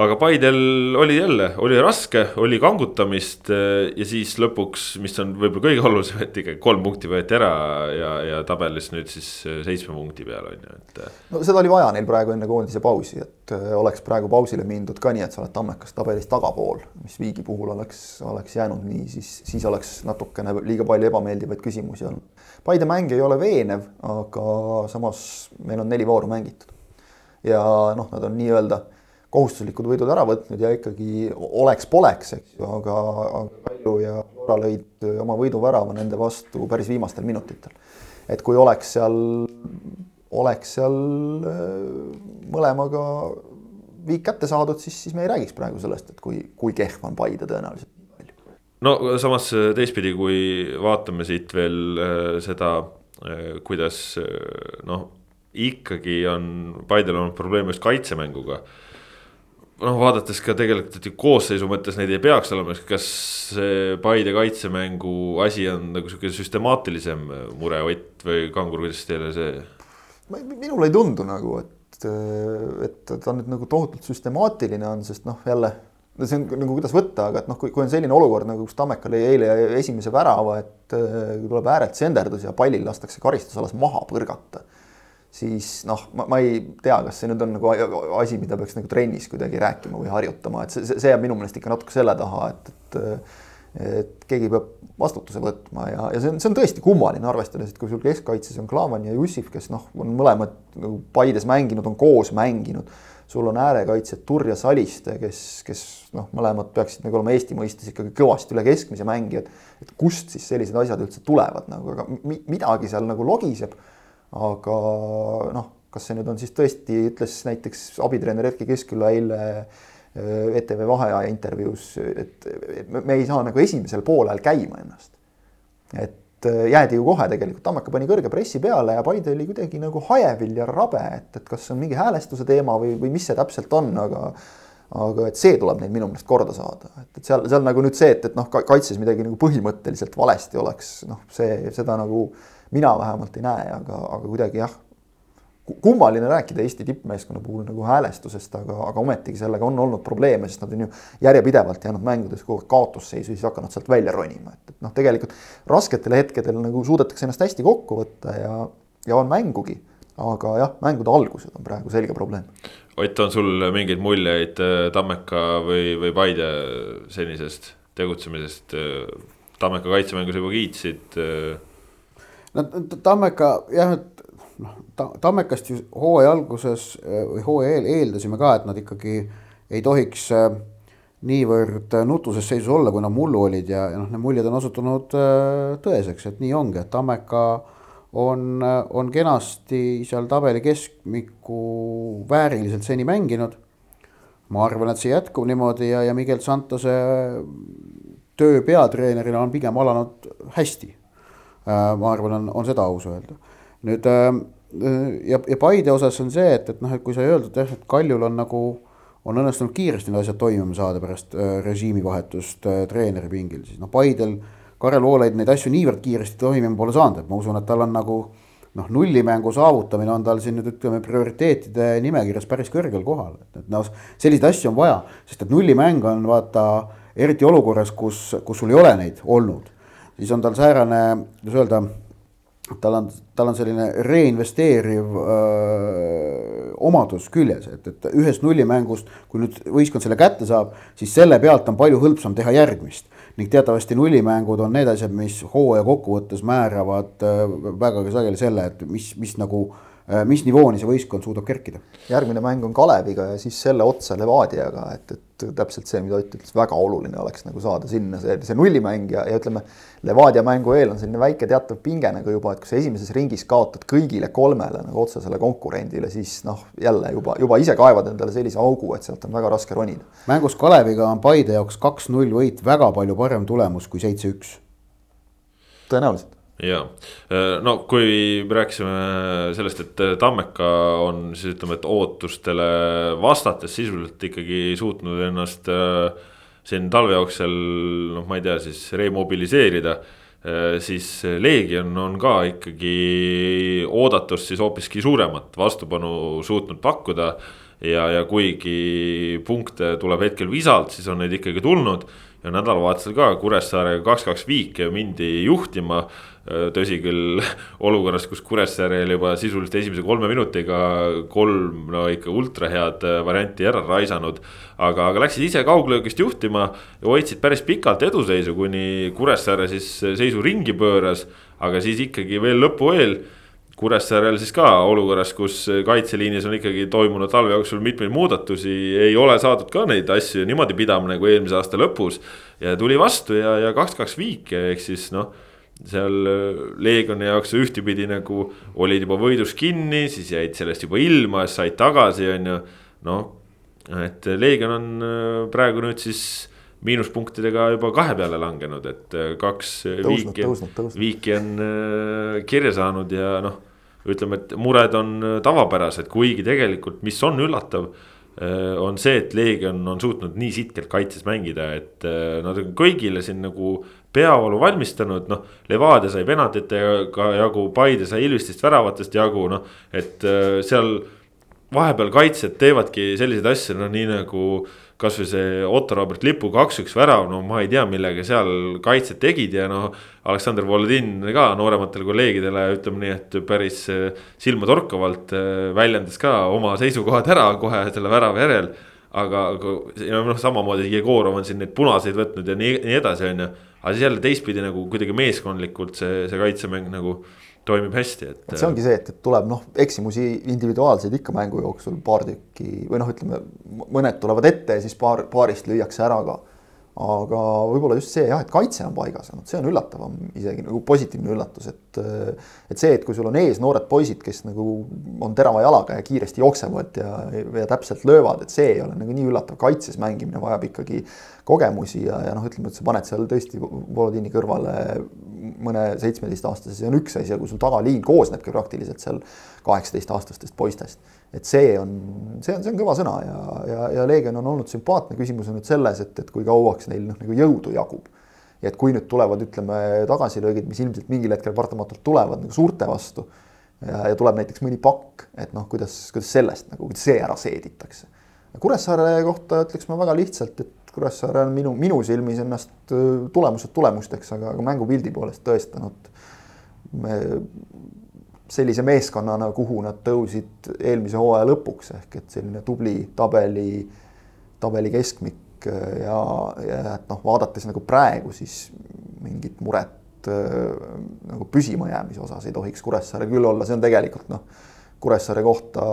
aga Paidel oli jälle, oli raske, oli kangutamist eh, ja siis lõpuks, mis on võib-olla kõige olulisem, et ikkagi kolm punkti võeti ära ja, ja tabelis nüüd siis eh, seitsme punkti peal on ju, et. Eh. no seda oli vaja neil praegu enne koondise pausi, et oleks praegu pausile mindud ka nii, et sa oled Tammekas tabelis tagapool, mis Viigi puhul oleks, oleks jäänud nii, siis, siis oleks natukene liiga palju ebameeldivaid küsimusi olnud. Paide mäng ei ole veenev, aga samas meil on neli vooru mängitud. ja noh, nad on nii-öelda kohustuslikud võidud ära võtnud ja ikkagi oleks-poleks, eks ju, aga, aga Kalju ja Flora lõid oma võiduvärava nende vastu päris viimastel minutitel. et kui oleks seal, oleks seal äh, mõlemaga viik kätte saadud, siis, siis me ei räägiks praegu sellest, et kui, kui kehv on Paide tõenäoliselt no samas teistpidi, kui vaatame siit veel äh, seda, äh, kuidas noh, ikkagi on Paidel olnud probleeme just kaitsemänguga noh, vaadates ka tegelikult, et koosseisu mõttes neid ei peaks olema, kas see Paide kaitsemängu asi on nagu sihuke süstemaatilisem mure, Ott või Kangur, kuidas teile see? minule ei tundu nagu, et, et ta nüüd nagu tohutult süstemaatiline on, sest noh, jälle no see on nagu kuidas võtta, aga et noh, kui, kui on selline olukord nagu kus Tammeka lõi eile esimese värava, et tuleb äärelt senderdus ja pallil lastakse karistusalas maha põrgata siis noh, ma, ei tea, kas see nüüd on nagu asi, mida peaks nagu trennis kuidagi rääkima või harjutama, et see, see jääb minu meelest ikka natuke selle taha, et, et et keegi peab vastutuse võtma ja, ja see on, see on tõesti kummaline, arvestades, et kui sul keskkaitses on Klaavan ja Jussif, kes noh, on mõlemad nagu Paides mänginud, on koos mänginud. sul on äärekaitsjad Turr ja Saliste, kes, kes noh, mõlemad peaksid nagu olema Eesti mõistes ikkagi kõvasti üle keskmise mängijad. et kust siis sellised asjad üldse tulevad nagu, aga midagi seal nagu logiseb aga noh, kas see nüüd on siis tõesti, ütles näiteks abitreener Erkki Keskküla eile ETV Vaheaja intervjuus, et, me ei saa nagu esimesel poolel käima ennast. et jäädi ju kohe tegelikult, Tammeka pani kõrge pressi peale ja Paide oli kuidagi nagu hajevil ja rabe, et, et kas see on mingi häälestuse teema või, või mis see täpselt on, aga aga et see tuleb neil minu meelest korda saada, et, et seal, seal nagu nüüd see, et, et noh, kaitses midagi nagu põhimõtteliselt valesti oleks, noh, see, seda nagu mina vähemalt ei näe, aga, aga kuidagi jah, kummaline rääkida Eesti tippmeeskonna puhul nagu häälestusest, aga, aga ometigi sellega on olnud probleeme, sest nad on ju järjepidevalt jäänud mängudes kogu aeg kaotusseisu, siis hakanud sealt välja ronima, et, et noh, tegelikult rasketel hetkedel nagu suudetakse ennast hästi kokku võtta ja, ja on mängugi. Aga jah, mängude algused on praegu selge probleem Ott, on sul mingeid muljeid äh, Tammeka või, või Paide senisest tegutsemisest? Tammeka kaitsemängus juba kiitsid. Äh. no Tammeka jah, et noh, Tammekast ju hooaja alguses äh, või hooaja eel eeldasime ka, et nad ikkagi ei tohiks niivõrd nutuses seisus olla, kui nad mullu olid ja, ja noh, need muljed on osutunud tõeseks, et nii ongi, et Tammeka on, on kenasti seal tabeli keskmiku vääriliselt seni mänginud. ma arvan, et see jätkub niimoodi ja, ja Miguel Santose töö peatreenerina on pigem alanud hästi. Äh, ma arvan, on, on seda aus öelda. nüüd äh, ja, ja Paide osas on see, et, et noh, et kui sai öeldud jah, et Kaljul on nagu, on õnnestunud kiiresti need asjad toimima saada pärast äh, režiimivahetust treeneri pingil, siis noh, Paidel Karel Voolaid neid asju niivõrd kiiresti toimima pole saanud, et ma usun, et tal on nagu noh, nullimängu saavutamine on tal siin nüüd ütleme prioriteetide nimekirjas päris kõrgel kohal, et, et noh, selliseid asju on vaja, sest et nullimäng on vaata eriti olukorras, kus, kus sul ei ole neid olnud, siis on tal säärane, kuidas öelda, tal on, tal on selline reinvesteeriv öö, omadus küljes, et, et ühest nullimängust, kui nüüd võistkond selle kätte saab, siis selle pealt on palju hõlpsam teha järgmist ning teatavasti nullimängud on need asjad, mis hooaja kokkuvõttes määravad äh, vägagi sageli selle, et mis, mis nagu äh, mis nivooni see võistkond suudab kerkida. järgmine mäng on Kaleviga ja siis selle otsa Levadiaga, et, et täpselt see, mida Ott ütles, väga oluline oleks nagu saada sinna see, see nullimäng ja, ja ütleme, Levadia mängu eel on selline väike teatav pinge nagu juba, et kui sa esimeses ringis kaotad kõigile kolmele nagu otsesele konkurendile, siis noh, jälle juba, juba ise kaevad endale sellise augu, et sealt on väga raske ronida. mängus Kaleviga on Paide jaoks kaks-null võit väga palju parem tulemus kui seitse-üks. tõenäoliselt ja no kui me rääkisime sellest, et Tammeka on siis ütleme, et ootustele vastates sisuliselt ikkagi suutnud ennast äh, siin talve jooksul noh, ma ei tea, siis remobiliseerida. Äh, siis Leegion on ka ikkagi oodatust siis hoopiski suuremat vastupanu suutnud pakkuda. ja, ja kuigi punkte tuleb hetkel visalt, siis on neid ikkagi tulnud ja nädalavahetusel ka Kuressaarega kaks-kaks viike mindi juhtima Äh, tõsi küll, olukorras, kus Kuressaare oli juba sisuliselt esimese kolme minutiga kolm no ikka ultra head äh, varianti ära raisanud. aga, aga läksid ise kauglöögist juhtima ja hoidsid päris pikalt eduseisu, kuni Kuressaare siis seisu ringi pööras. aga siis ikkagi veel lõpu eel Kuressaarel siis ka olukorras, kus kaitseliinis on ikkagi toimunud talve jooksul mitmeid muudatusi, ei ole saadud ka neid asju niimoodi pidama nagu eelmise aasta lõpus. ja tuli vastu ja, ja kaks-kaks viike, ehk siis noh seal äh, Leegioni jaoks ühtepidi nagu olid juba võidus kinni, siis jäid sellest juba ilma, said tagasi, on ju. noh, et Leegion on äh, praegu nüüd siis miinuspunktidega juba kahe peale langenud, et äh, kaks tõusnud, viiki, viiki on kirja saanud ja noh. ütleme, et mured on tavapärased, kuigi tegelikult, mis on üllatav on see, et Leegion on suutnud nii sitkelt kaitses mängida, et nad on kõigile siin nagu peavalu valmistanud, noh. Levadia sai penaltitega jagu, Paide sai Ilvestist väravatest jagu, noh, et äh, seal vahepeal kaitsjad teevadki selliseid asju, no nii nagu kasvõi see Otto Robert Lipu kaks-üks värav, no ma ei tea, millega seal kaitsjad tegid ja noh. Aleksandr Volodin ka noorematele kolleegidele ütleme nii, et päris äh, silmatorkavalt äh, väljendas ka oma seisukohad ära kohe selle värava järel. aga, aga noh, samamoodi Jegorov on siin neid punaseid võtnud ja nii, nii edasi, on ju aga siis jälle teistpidi nagu kuidagi meeskondlikult see, see kaitsemäng nagu toimib hästi, et. see ongi see, et, et tuleb noh, eksimusi individuaalseid ikka mängu jooksul paar tükki või noh, ütleme mõned tulevad ette ja siis paar, paarist lüüakse ära ka. aga võib-olla just see jah, et kaitse on paigas olnud, see on üllatavam isegi nagu positiivne üllatus, et. et see, et kui sul on ees noored poisid, kes nagu on terava jalaga ja kiiresti jooksevad ja, ja täpselt löövad, et see ei ole nagu nii üllatav, kaitses mängimine vajab ikkagi kogemusi ja, ja noh, ütleme, et sa paned seal tõesti Volodini kõrvale mõne seitsmeteistaastase, see on üks asi, aga kui sul tagaliin koosnebki praktiliselt seal kaheksateistaastastest poistest et see on, see on, see on kõva sõna ja, ja, ja Leegion on olnud sümpaatne, küsimus on nüüd selles, et, et kui kauaks neil noh, nagu jõudu jagub. ja et kui nüüd tulevad, ütleme, tagasilöögid, mis ilmselt mingil hetkel paratamatult tulevad nagu suurte vastu. ja, ja tuleb näiteks mõni pakk, et noh, kuidas, kuidas sellest nagu, kuidas see ära seeditakse. Kuressaare kohta ütleks ma väga lihtsalt, et Kuressaare on minu, minu silmis ennast tulemused tulemusteks, aga, aga mängupildi poolest tõestanud me sellise meeskonnana, kuhu nad tõusid eelmise hooaja lõpuks ehk et selline tubli tabeli, tabeli keskmik ja, ja et noh, vaadates nagu praegu, siis mingit muret nagu püsimajäämise osas ei tohiks Kuressaare küll olla, see on tegelikult noh Kuressaare kohta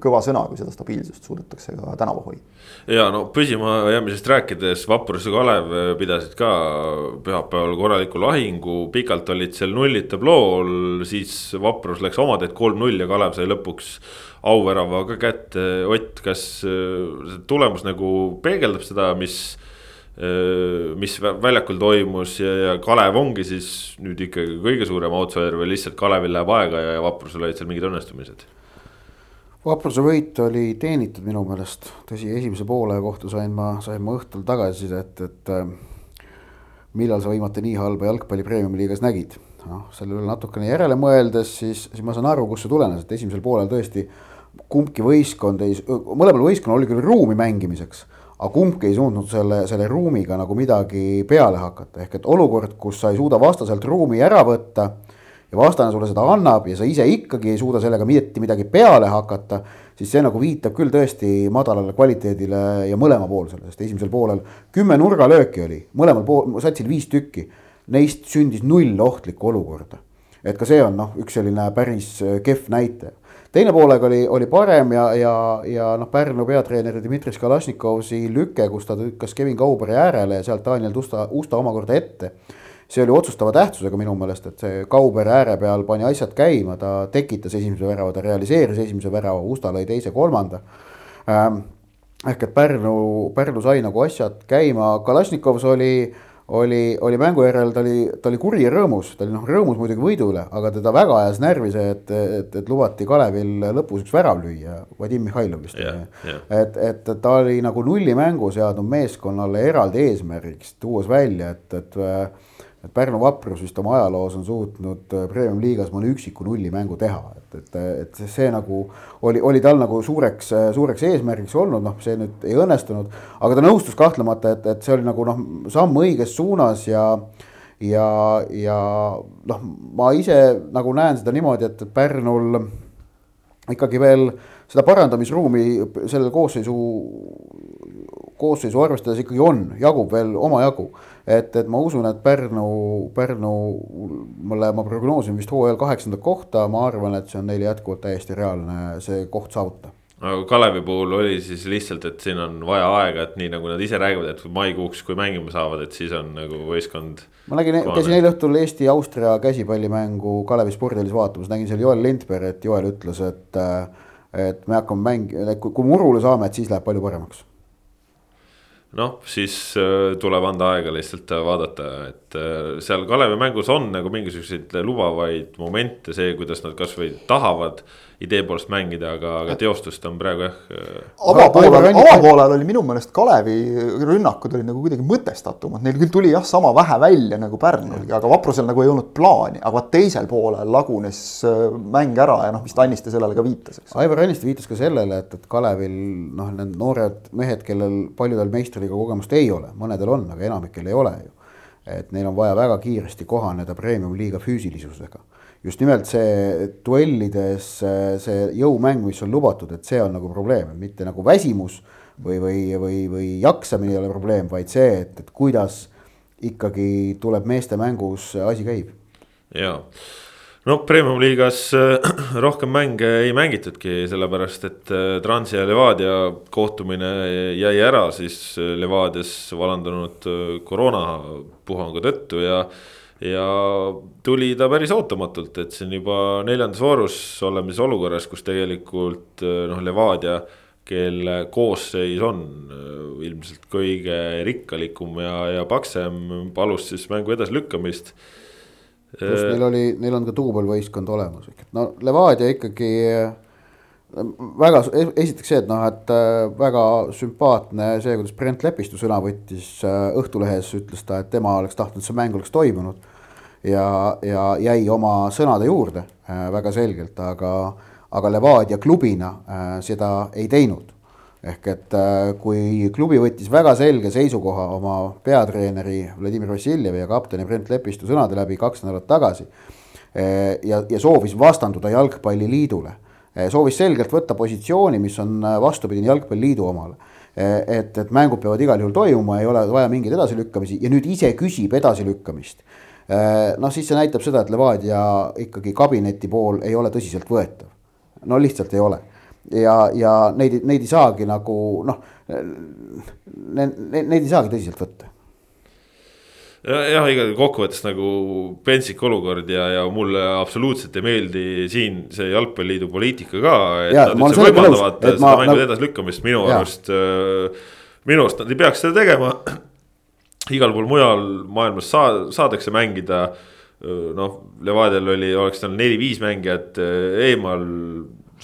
kõva sõna, kui seda stabiilsust suudetakse ka tänavu hoida. ja no püsimajäämisest rääkides, Vaprus ja Kalev pidasid ka pühapäeval korraliku lahingu, pikalt olid seal nullid tablool, siis Vaprus läks oma teed kolm-null ja Kalev sai lõpuks auvärava ka kätte. Ott, kas see tulemus nagu peegeldab seda, mis mis väljakul toimus ja, ja Kalev ongi siis nüüd ikkagi kõige suurem outsider või lihtsalt Kalevil läheb aega ja Vaprusel olid seal mingid õnnestumised? Vapruse võit oli teenitud minu meelest, tõsi, esimese poole kohta sain ma, sain ma õhtul tagasisidet, et, et äh, millal sa viimati nii halba jalgpalli premium-liigas nägid. noh, selle üle natukene järele mõeldes, siis, siis ma saan aru, kust see tulenes, et esimesel poolel tõesti kumbki võistkond ei, mõlemal võistkonnal oli küll ruumi mängimiseks, aga kumbki ei suutnud selle, selle ruumiga nagu midagi peale hakata, ehk et olukord, kus sa ei suuda vastaselt ruumi ära võtta ja vastane sulle seda annab ja sa ise ikkagi ei suuda sellega mitte midagi peale hakata, siis see nagu viitab küll tõesti madalale kvaliteedile ja mõlemapoolsele, sest esimesel poolel kümme nurgalööki oli, mõlemal pool, satsil viis tükki. Neist sündis null ohtlikku olukorda. et ka see on noh, üks selline päris kehv näitaja teine poolega oli, oli parem ja, ja, ja noh, Pärnu peatreeneri Dmitri Kalašnikovi lüke, kus ta lükkas Kevin Kauberi äärele ja sealt Daniel Tusta, Usta omakorda ette see oli otsustava tähtsusega minu meelest, et see Kauber ääre peal pani asjad käima, ta tekitas esimese värava, ta realiseeris esimese värava, Usta lõi teise, kolmanda ähm,. ehk et Pärnu, Pärnu sai nagu asjad käima, Kalašnikovs oli, oli, oli mängu järel, ta oli, ta oli kuri ja rõõmus, ta oli noh, rõõmus muidugi võidu üle, aga teda väga ajas närvi see, et, et, et lubati Kalevil lõpus üks värav lüüa, Vadim Mihhailov vist yeah,. Yeah. et, et ta oli nagu nullimängu seadnud meeskonnale eraldi eesmärgiks, tuues välja, et, et et Pärnu Vaprus vist oma ajaloos on suutnud äh, premium-liigas mõne üksiku nullimängu teha, et, et, et see nagu oli, oli tal nagu suureks, suureks eesmärgiks olnud, noh, see nüüd ei õnnestunud. aga ta nõustus kahtlemata, et, et see oli nagu noh, samm õiges suunas ja, ja, ja noh, ma ise nagu näen seda niimoodi, et Pärnul ikkagi veel seda parandamisruumi selle koosseisu, koosseisu arvestades ikkagi on, jagub veel omajagu et, et ma usun, et Pärnu, Pärnu, mulle, ma prognoosin vist hooajal kaheksandat kohta, ma arvan, et see on neile jätkuvalt täiesti reaalne see koht saavutada aga Kalevi puhul oli siis lihtsalt, et siin on vaja aega, et nii nagu nad ise räägivad, et maikuuks, kui mängima saavad, et siis on nagu võistkond. ma nägin, käisin eile õhtul Eesti-Austria käsipallimängu Kalevi spordihallis vaatamas, nägin seal Joel Lindberg, et Joel ütles, et. et me hakkame kui, kui murule saame, et siis läheb palju paremaks noh, siis äh, tuleb anda aega lihtsalt äh, vaadata, et äh, seal Kalevi mängus on nagu mingisuguseid lubavaid momente, see, kuidas nad kasvõi tahavad idee poolest mängida, aga, aga teostust on praegu jah. avapoolel, avapoolel oli minu meelest Kalevi rünnakud olid nagu kuidagi mõtestatumad, neil küll tuli jah, sama vähe välja nagu Pärnulgi, aga Vaprusel nagu ei olnud plaani, aga vaat teisel poolel lagunes mäng ära ja noh, vist Anniste sellele ka viitas, eks. Aivar Anniste viitas ka sellele, et, et Kalevil noh, need noored mehed, kellel paljudel meistriga kogemust ei ole, mõnedel on, aga enamikel ei ole ju. et neil on vaja väga kiiresti kohaneda premium-liiga füüsilisusega just nimelt see duellides see jõumäng, mis on lubatud, et see on nagu probleem, mitte nagu väsimus või, või, või, või jaksamine ei ole probleem, vaid see, et, et kuidas ikkagi tuleb meeste mängus asi käib. ja no premium-liigas äh, rohkem mänge ei mängitudki, sellepärast et äh, Transi ja Levadia kohtumine jäi ära siis äh, Levadias valandunud koroonapuhangu tõttu ja. Ja tuli ta päris ootamatult, et siin juba neljandas voorus oleme siis olukorras, kus tegelikult noh, Levadia kelle koosseis on ilmselt kõige rikkalikum ja, ja paksem, palus siis mängu edasilükkamist pluss neil oli, neil on ka duubelvõistkond olemas, no Levadia ikkagi väga, esiteks see, et noh, et väga sümpaatne see, kuidas Brent Lepistu sõna võttis Õhtulehes, ütles ta, et tema oleks tahtnud, see mäng oleks toimunud. Ja, ja jäi oma sõnade juurde äh, väga selgelt, aga, aga Levadia klubina seda ei teinud ehk et äh, kui klubi võttis väga selge seisukoha oma peatreeneri Vladimir Vassiljevi ja kapteni Brent Lepistu sõnade läbi kaks nädalat tagasi. Äh, ja, ja soovis vastanduda jalgpalliliidule, äh, soovis selgelt võtta positsiooni, mis on vastupidine jalgpalliliidu omale. et, et mängud peavad igal juhul toimuma, ei ole vaja mingeid edasilükkamisi ja nüüd ise küsib edasilükkamist noh, siis see näitab seda, et Levadia ikkagi kabineti pool ei ole tõsiseltvõetav. no lihtsalt ei ole ja, ja neid, neid ei saagi nagu noh, neid, neid ei saagi tõsiselt võtta jah, iga kokkuvõttes nagu pentsik olukord ja, ja mulle absoluutselt ei meeldi siin see jalgpalliliidu poliitika ka. et ja, nad üldse võimaldavad seda mängu nagu... edasilükkamist minu ja. arust, äh, minu arust nad ei peaks seda tegema. Igal pool mujal maailmas saa-, saadakse mängida. Noh, Levadial oli, oleks tal neli-viis mängijat äh, eemal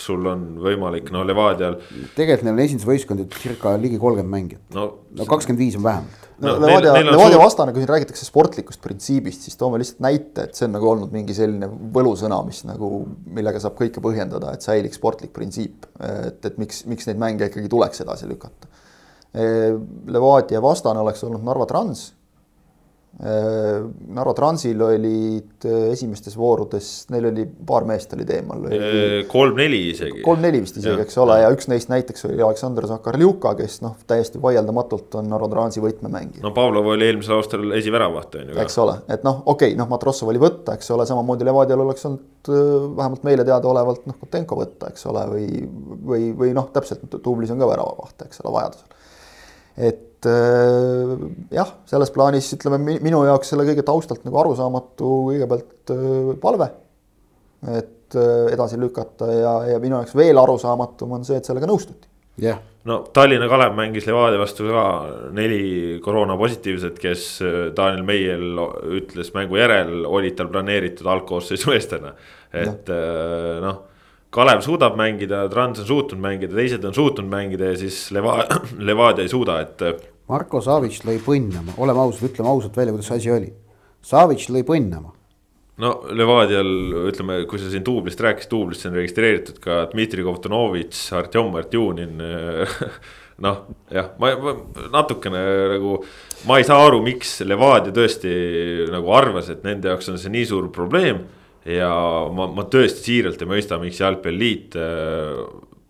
sul on võimalik, no Levadial. tegelikult neil on esindusvõistkond circa ligi kolmkümmend mängijat. no kakskümmend viis on vähemalt. no Levadia, Levadia suur... vastane, kui siin räägitakse sportlikust printsiibist, siis toome lihtsalt näite, et see on nagu olnud mingi selline võlusõna, mis nagu, millega saab kõike põhjendada, et säiliks sportlik printsiip. et, et miks, miks neid mänge ikkagi tuleks edasi lükata. Levadia vastane oleks olnud Narva Trans Äh, Narva Transil olid äh, esimestes voorudes, neil oli paar meest olid eemal. Kolm-neli isegi. kolm-neli vist isegi, eks ole, ja üks neist näiteks oli Aleksandr Zakarljuka, kes noh, täiesti vaieldamatult on Narva Transi võtmemängija. no Pavlov oli eelmisel aastal esiväravaht on ju. eks ole, et noh, okei okay,, noh, Matrossov oli võtta, eks ole, samamoodi Levadial oleks olnud vähemalt meile teadaolevalt noh, Kotenko võtta, eks ole, või, või, või noh, täpselt Tublis on ka väravavaht, eks ole, vajadusel. Et äh, jah, selles plaanis ütleme minu jaoks selle kõige taustalt nagu arusaamatu kõigepealt äh, palve. et äh, edasi lükata ja, ja minu jaoks veel arusaamatum on see, et sellega nõustuti. jah yeah. no Tallinna Kalev mängis Levadia vastu ka neli koroonapositiivset, kes Daniel Meiel ütles mängu järel, olid tal planeeritud algkoosseisu meestena, et noh Kalev suudab mängida, Trans on suutnud mängida, teised on suutnud mängida ja siis Leva-, Levadia ei suuda, et. Marko Savic lõi põnnama, oleme ausad, ütleme ausalt välja, kuidas see asi oli. Savic lõi põnnama. no Levadial, ütleme, kui sa siin duublist rääkisid, duublist on registreeritud ka Dmitri Kovtunovitš, Artjom Artjunin noh, jah, ma, ma natukene nagu, ma ei saa aru, miks Levadia tõesti nagu arvas, et nende jaoks on see nii suur probleem ja ma, ma tõesti siiralt ei mõista, miks jalgpalliliit äh,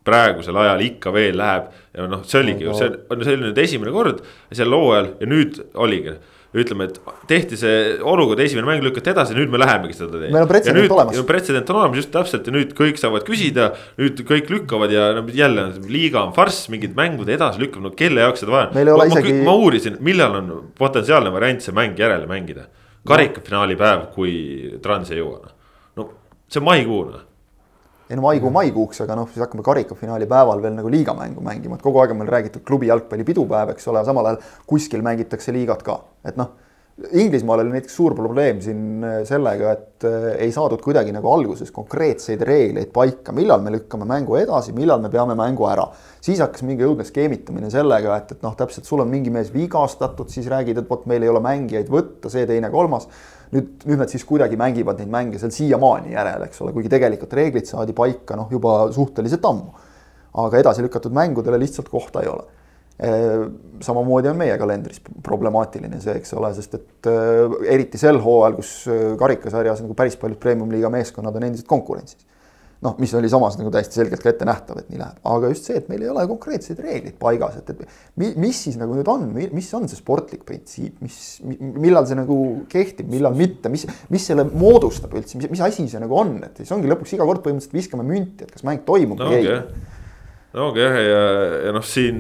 praegusel ajal ikka veel läheb ja noh, see oligi ju, see on, see oli nüüd esimene kord sel hooajal ja nüüd oligi ütleme, et tehti see olukord, esimene mäng lükati edasi, nüüd me lähemegi seda teed. meil on pretsedent olemas. pretsedent on olemas just täpselt ja nüüd kõik saavad küsida, nüüd kõik lükkavad ja no, jälle liiga on farss, mingid mängude edasilükkamine, no kelle jaoks seda vaja. ma, isegi... ma uurisin, millal on potentsiaalne variant see mäng järele mängida. karikafinaali päev, kui Trans ei jõua see on maikuu noh ei no maikuu maikuuks, aga noh, siis hakkame karikafinaali päeval veel nagu liigamängu mängima, et kogu aeg on meil räägitud klubi jalgpalli pidupäev, eks ole, samal ajal kuskil mängitakse liigat ka, et noh Inglismaal oli näiteks suur probleem siin äh, sellega, et äh, ei saadud kuidagi nagu alguses konkreetseid reegleid paika, millal me lükkame mängu edasi, millal me peame mängu ära. siis hakkas mingi õudne skeemitamine sellega, et, et noh, täpselt sul on mingi mees vigastatud, siis räägid, et vot meil ei ole mängijaid võtta, see, teine, kolmas. Nüüd, nüüd nad siis kuidagi mängivad neid mänge seal siiamaani järel, eks ole, kuigi tegelikult reeglid saadi paika noh, juba suhteliselt ammu. aga edasi lükatud mängudele lihtsalt kohta ei ole samamoodi on meie kalendris problemaatiline see, eks ole, sest et eriti sel hooajal, kus karikasarjas nagu päris paljud premium-liiga meeskonnad on endiselt konkurentsis. Noh, mis oli samas nagu täiesti selgelt ka ette nähtav, et nii läheb, aga just see, et meil ei ole konkreetseid reegleid paigas, et, et mis siis nagu nüüd on, mis on see sportlik printsiip, mis, millal see nagu kehtib, millal mitte, mis, mis selle moodustab üldse, mis, mis asi see nagu on, et siis ongi lõpuks iga kord põhimõtteliselt viskame münti, et kas mäng toimub no, või okay. ei no ongi jah, ja, ja noh, siin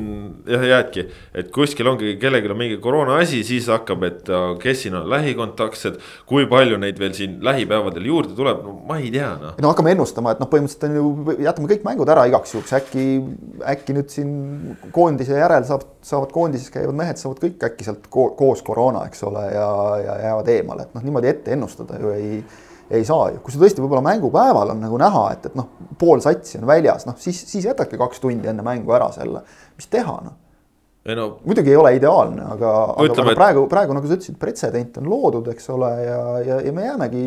jah jäädki, et kuskil ongi, kellelgi on mingi koroona asi, siis hakkab, et kes siin on lähikontaktsed. kui palju neid veel siin lähipäevadel juurde tuleb, no ma ei tea noh. no hakkame ennustama, et noh, põhimõtteliselt on ju, jätame kõik mängud ära igaks juhuks, äkki, äkki nüüd siin koondise järel saab, saavad koondises käivad mehed saavad kõik äkki sealt ko koos koroona, eks ole, ja, ja jäävad eemale, et noh, niimoodi ette ennustada ju ei ei saa ju, kui sa tõesti võib-olla mängupäeval on nagu näha, et, et noh, pool satsi on väljas, noh siis, siis jätadki kaks tundi enne mängu ära selle, mis teha noh. No, muidugi ei ole ideaalne, aga, aga et... praegu, praegu nagu sa ütlesid, pretsedent on loodud, eks ole, ja, ja, ja me jäämegi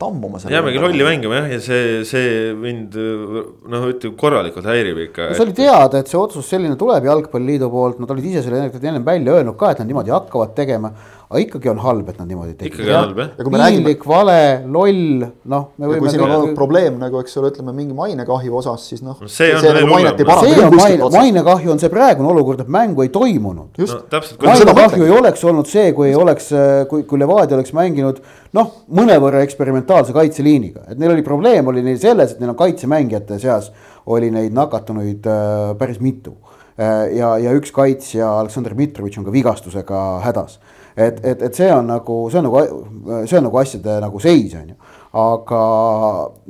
tammuma selle. jäämegi lolli mängima jah, ja see, see mind noh, ütleme korralikult häirib ikka. no see oli teada, et see otsus selline tuleb Jalgpalliliidu poolt, nad olid ise selle ennem välja öelnud ka, et nad niimoodi hakkavad tegema aga ikkagi on halb, et nad niimoodi teevad. ikkagi on halb jah. piinlik, vale, loll, noh. kui siin on olnud probleem nagu, eks ole, ütleme mingi mainekahju osas, siis noh. see on veel nagu hullem. see on maine, mainekahju on see praegune olukord, et mängu ei toimunud. No, mainekahju ei oleks olnud see, kui ei oleks, kui, kui Levadia oleks mänginud noh, mõnevõrra eksperimentaalse kaitseliiniga, et neil oli probleem oli neil selles, et neil on kaitsemängijate seas oli neid nakatunuid äh, päris mitu äh, ja, ja üks kaitsja, Aleksandr Mitrovitš on ka vigastusega hädas et, et, et see on nagu, see on nagu, see on nagu asjade nagu seis, on ju. aga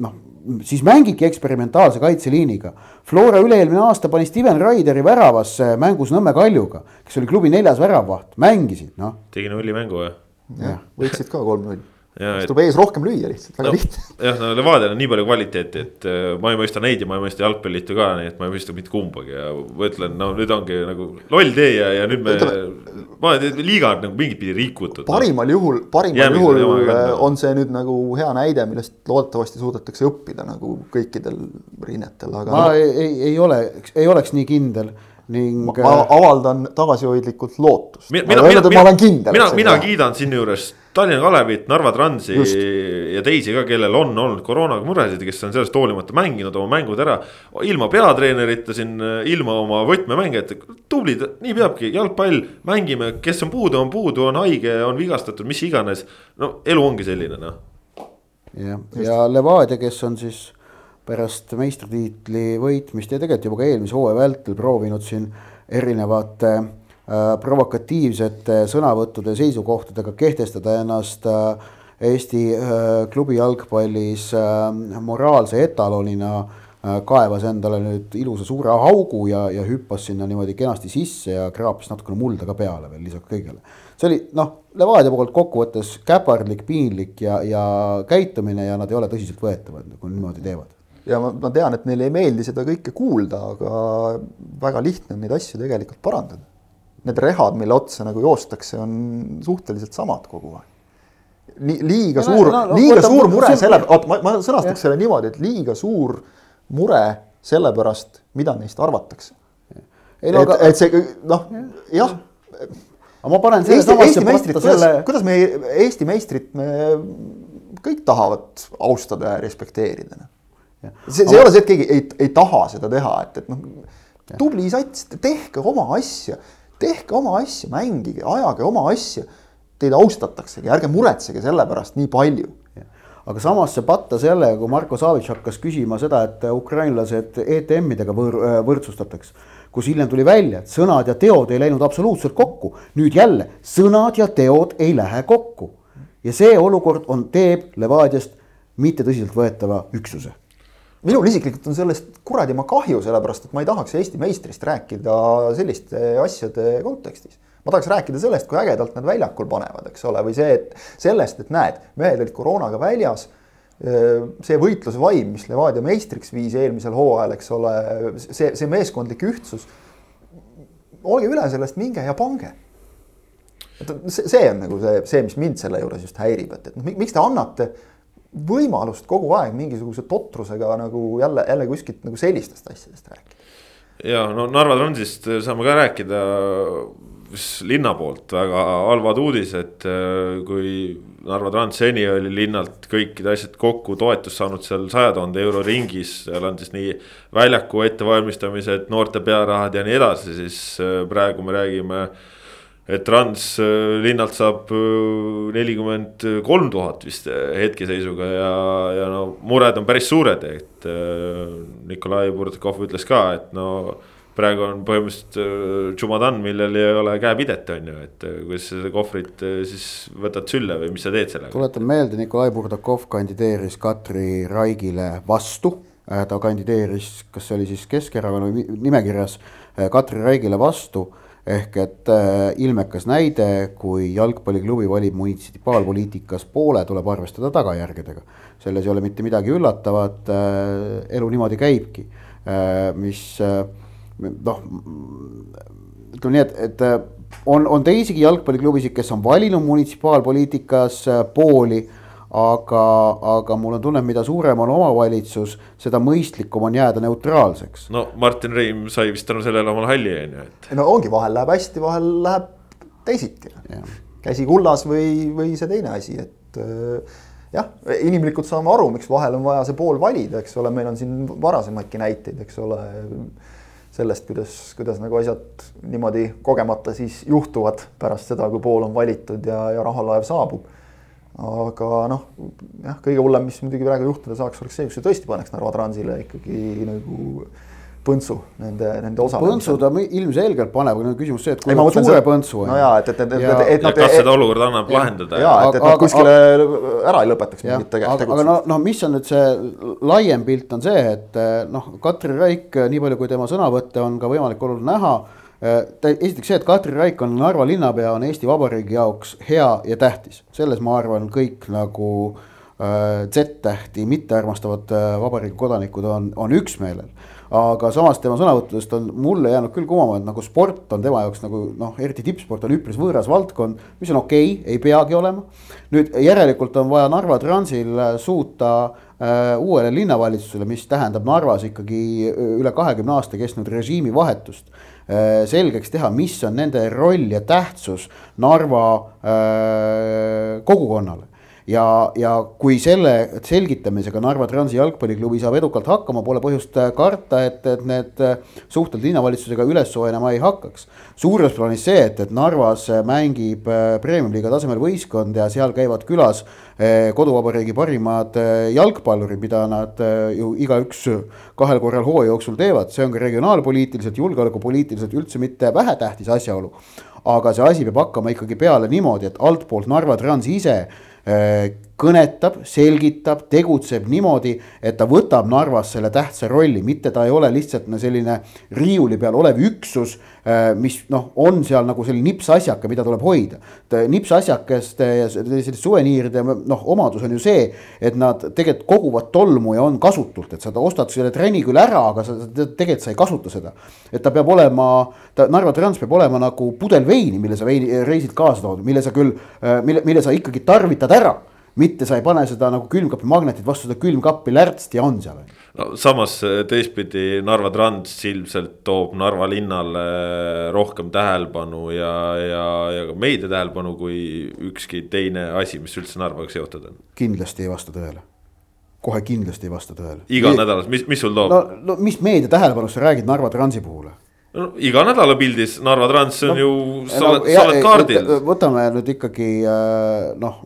noh, siis mängibki eksperimentaalse kaitseliiniga. Flora üle-eelmine aasta pani Steven Raideri väravasse mängus Nõmme Kaljuga, kes oli klubi neljas väravvaht, mängisid, noh. tegi nulli mängu või? jah, võitsid ka kolm-null siis tuleb ees rohkem lüüa lihtsalt, väga no, lihtne. jah, no Levadial on nii palju kvaliteeti, et äh, ma ei mõista neid ja ma ei mõista jalgpalliliitu ka, nii et ma ei mõista mitte kumbagi ja ma ütlen, no nüüd ongi nagu loll tee ja, ja nüüd me. ma olen, liiga nagu mingit pidi rikutud. parimal no. juhul, parimal juhul äh, on see nüüd nagu hea näide, millest loodetavasti suudetakse õppida nagu kõikidel rinnetel, aga. ma ei, ei ole, ei oleks nii kindel ning. ma avaldan tagasihoidlikult lootust. mina, mina, mina, mina, mina, mina kiidan siinjuures Tallinna Kalevit, Narva Transi Just. ja teisi ka, kellel on olnud koroonaga muresid, kes on sellest hoolimata mänginud oma mängud ära. ilma peatreenerita siin, ilma oma võtmemängijatega, tublid, nii peabki, jalgpall, mängime, kes on puudu, on puudu, on haige, on vigastatud, mis iganes. no elu ongi selline noh. jah, ja Levadia, kes on siis pärast meistritiitli võitmist ja tegelikult juba ka eelmise hooaja vältel proovinud siin erinevate äh, provokatiivsete sõnavõttude ja seisukohtadega kehtestada ennast äh, Eesti äh, klubi jalgpallis äh, moraalse etalonina äh, kaevas endale nüüd ilusa suure augu ja, ja hüppas sinna niimoodi kenasti sisse ja kraapis natukene mulda ka peale veel lisaks kõigele. see oli noh, Levadia poolt kokkuvõttes käpardlik, piinlik ja, ja käitumine ja nad ei ole tõsiseltvõetavad, kui niimoodi teevad ja ma, ma tean, et neile ei meeldi seda kõike kuulda, aga väga lihtne on neid asju tegelikult parandada. Need rehad, mille otsa nagu joostakse, on suhteliselt samad kogu aeg. Li-, liiga ja suur no,, no, liiga võtta, suur mure selle, oot ma, ma sõnastaks selle niimoodi, et liiga suur mure selle pärast, mida neist arvatakse. et, aga... et see noh, jah aga ma panen selle Eesti, Eesti meistrit, kuidas selle..., kuidas me Eesti meistrit me kõik tahavad austada ja respekteerida see, see ei ole see, et keegi ei, ei taha seda teha, et, et noh, tubli sats, tehke oma asja, tehke oma asja, mängige, ajage oma asja. Teid austataksegi, ärge muretsege selle pärast nii palju aga samas see patta sellega, kui Marko Savitš hakkas küsima seda, et ukrainlased ETM-idega võr, võrdsustatakse. kus hiljem tuli välja, et sõnad ja teod ei läinud absoluutselt kokku. nüüd jälle, sõnad ja teod ei lähe kokku. ja see olukord on, teeb Levadiast mitte tõsiseltvõetava üksuse minul isiklikult on sellest kuradima kahju, sellepärast et ma ei tahaks Eesti meistrist rääkida selliste asjade kontekstis. ma tahaks rääkida sellest, kui ägedalt nad väljakul panevad, eks ole, või see, et sellest, et näed, mehed olid koroonaga väljas. see võitlusvaim, mis Levadia meistriks viis eelmisel hooajal, eks ole, see, see meeskondlik ühtsus. olge üle sellest, minge ja pange et see, see on nagu see, see, mis mind selle juures just häirib, et, et noh, miks te annate võimalust kogu aeg mingisuguse totrusega nagu jälle, jälle kuskilt nagu sellistest asjadest rääkida. ja no Narva Transist saame ka rääkida. linna poolt väga halvad uudised, kui Narva Trans seni oli linnalt kõikide asjad kokku toetust saanud seal saja tuhande euro ringis, seal on siis nii väljaku ettevalmistamised, noorte pearahad ja nii edasi, siis praegu me räägime et Trans linnalt saab nelikümmend kolm tuhat vist hetkeseisuga ja, ja no mured on päris suured, et Nikolai Burdakov ütles ka, et no praegu on põhimõtteliselt Jumadan, äh, millel ei ole käepidet, on ju, et äh, kuidas sa seda kohvrit äh, siis võtad sülle või mis sa teed sellega? tuletan meelde, Nikolai Burdakov kandideeris Katri Raigile vastu. ta kandideeris, kas see oli siis Keskerakonna nimekirjas Katri Raigile vastu ehk et ilmekas näide, kui jalgpalliklubi valib munitsipaalpoliitikas poole, tuleb arvestada tagajärgedega. selles ei ole mitte midagi üllatavat, elu niimoodi käibki, mis noh, ütleme nii, et, et äh, on, on teisigi jalgpalliklubisid, kes on valinud munitsipaalpoliitikas äh, pooli aga, aga mul on tunne, mida suurem on omavalitsus, seda mõistlikum on jääda neutraalseks. no Martin Reim sai vist tänu sellele omal halli on ju, et. no ongi, vahel läheb hästi, vahel läheb teisiti. käsi kullas või, või see teine asi, et äh, jah, inimlikult saame aru, miks vahel on vaja see pool valida, eks ole, meil on siin varasemaidki näiteid, eks ole sellest, kuidas, kuidas nagu asjad niimoodi kogemata siis juhtuvad pärast seda, kui pool on valitud ja, ja rahalaev saabub. Aga noh, jah, kõige hullem, mis muidugi praegu juhtuda saaks, oleks see, kui see tõesti paneks Narva Transile ikkagi nagu põntsu nende, nende osalemisel. põntsu ta ilmselgelt paneb, aga nüüd on küsimus see, et kui nad suure põntsu. no jaa, et, et, et, et, et, et. kas seda olukorda annab ja, lahendada? jaa, et, et nad kuskile ära ei lõpetaks mingit tegevust. aga no, no mis on nüüd see laiem pilt on see, et noh, Katri Raik, nii palju kui tema sõnavõtte on ka võimalik olnud näha esiteks see, et Katri Raik on Narva linnapea, on Eesti Vabariigi jaoks hea ja tähtis, selles ma arvan, kõik nagu äh, Z-tähti mittearmastavad äh, vabariigi kodanikud on, on üksmeelel. Aga samas tema sõnavõttudest on mulle jäänud küll kumama, et nagu sport on tema jaoks nagu noh, eriti tippsport on üpris võõras valdkond, mis on okei okay,, ei peagi olema. nüüd järelikult on vaja Narva Transil suuta äh, uuele linnavalitsusele, mis tähendab Narvas ikkagi üle kahekümne aasta kestnud režiimivahetust äh,, selgeks teha, mis on nende roll ja tähtsus Narva äh, kogukonnale ja, ja kui selle selgitamisega Narva Transi jalgpalliklubi saab edukalt hakkama, pole põhjust äh, karta, et, et need äh, suhted linnavalitsusega üles soojenema ei hakkaks. suures plaanis see, et, et Narvas äh, mängib premium-liiga tasemel võistkond ja seal käivad külas koduvabariigi parimad jalgpallurid, mida nad ju igaüks kahel korral hooaja jooksul teevad, see on ka regionaalpoliitiliselt, julgeolekupoliitiliselt üldse mitte vähetähtis asjaolu. aga see asi peab hakkama ikkagi peale niimoodi, et altpoolt Narva Trans ise Äh, kõnetab, selgitab, tegutseb niimoodi, et ta võtab Narvas selle tähtsa rolli, mitte ta ei ole lihtsalt selline riiuli peal olev üksus, äh, mis noh, on seal nagu selline nipsasjake, mida tuleb hoida. nipsasjakeste ja selliste suveniiride noh, omadus on ju see, et nad tegelikult koguvad tolmu ja on kasutult, et sa ostad selle trenni küll ära, aga sa tegelikult sa ei kasuta seda. et ta peab olema, ta Narva Trans peab olema nagu pudel veini, mille sa veini reisid kaasa tood, mille sa küll, äh, mille, mille sa ikkagi tarvitad ära mitte sa ei pane seda nagu külmkapi magnetit vastu seda külmkappi lärtsti ja on seal. no samas eh, teistpidi Narva Trans ilmselt toob Narva linnale rohkem tähelepanu ja, ja, ja ka meedia tähelepanu kui ükski teine asi, mis üldse Narvaga seotud on. kindlasti ei vasta tõele kohe kindlasti ei vasta tõele. iga nädal, mis, mis sul toob? no, no mis meedia tähelepanust sa räägid Narva Transi puhul? No iga nädala pildis Narva Trans on no, ju, sa oled, sa oled kaardil. võtame nüüd ikkagi äh, noh,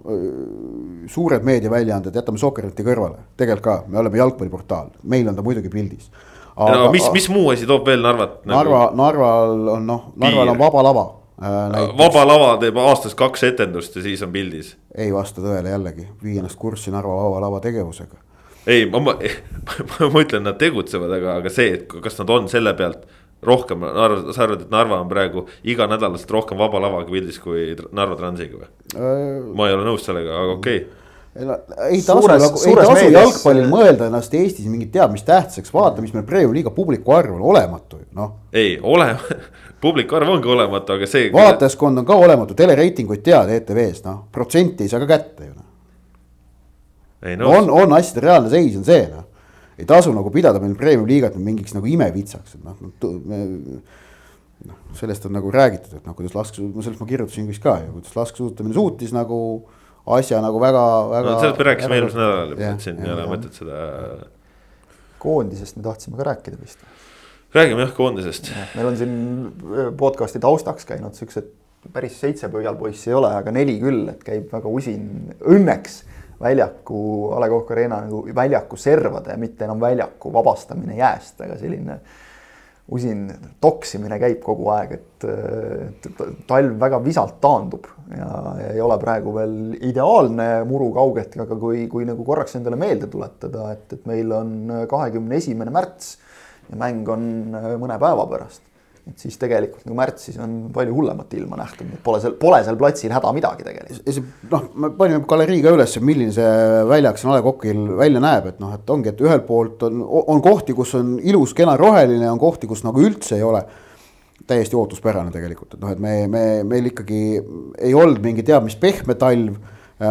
suured meediaväljaanded, jätame Sokkerneti kõrvale, tegelikult ka, me oleme jalgpalliportaal, meil on ta muidugi pildis. no mis, mis muu asi toob veel Narvat nagu...? Narva, Narval on noh, Narval on vaba lava äh,. vaba lava teeb aastas kaks etendust ja siis on pildis. ei vasta tõele jällegi, vii ennast kurssi Narva vaba lava tegevusega. ei, ma, ma, ma ütlen, nad tegutsevad, aga, aga see, et kas nad on selle pealt rohkem, sa arvad, et Narva on praegu iganädalaselt rohkem vaba lavaga pildis kui Narva Transiga või äh,? ma ei ole nõus sellega, aga okei okay ei tasu nagu, ei tasu jalgpallil mõelda ennast Eestis mingit teab mis tähtsaks, vaata, mis meil Premiumi liiga publiku arv on olematu, noh. ei, ole publiku arv ongi olematu, aga see. vaatajaskond on ka olematu, telereitinguid tead ETV-s, noh, protsenti ei saa ka kätte ju noh. No, on, on asjade reaalne seis on see noh ei tasu nagu pidada meil premium liigat mingiks nagu imevitsaks, et noh. noh, sellest on nagu räägitud, et noh, kuidas laskesuusatamine, sellest ma kirjutasin vist ka ju, kuidas laskesuusatamine suutis nagu asja nagu väga, väga. no sellest me rääkisime eelmisel nädalal juba, et siin ei ole mõtet seda. koondisest me tahtsime ka rääkida vist. räägime jah koondisest. meil on siin äh, podcast'i taustaks käinud siuksed päris seitse pöialpoissi ei ole, aga neli küll, et käib väga usin, õnneks väljaku, A Le Coq Arena nagu väljaku servade, mitte enam väljaku vabastamine jääst, aga selline usin toksimine käib kogu aeg, et, talv väga visalt taandub ja, ja ei ole praegu veel ideaalne muru kaugeltki, aga kui, kui nagu korraks endale meelde tuletada, et, et meil on kahekümne esimene märts ja mäng on mõne päeva pärast et siis tegelikult nagu märtsis on palju hullemat ilma nähtud, pole seal, pole seal platsil häda midagi tegelikult. see noh, me panime galerii ka üles, milline see väljak siin A Le Coqil välja näeb, et noh, et ongi, et ühelt poolt on, on kohti, kus on ilus, kena roheline, on kohti, kus nagu üldse ei ole. täiesti ootuspärane tegelikult, et noh, et me, me, meil ikkagi ei olnud mingi teab mis pehme talv.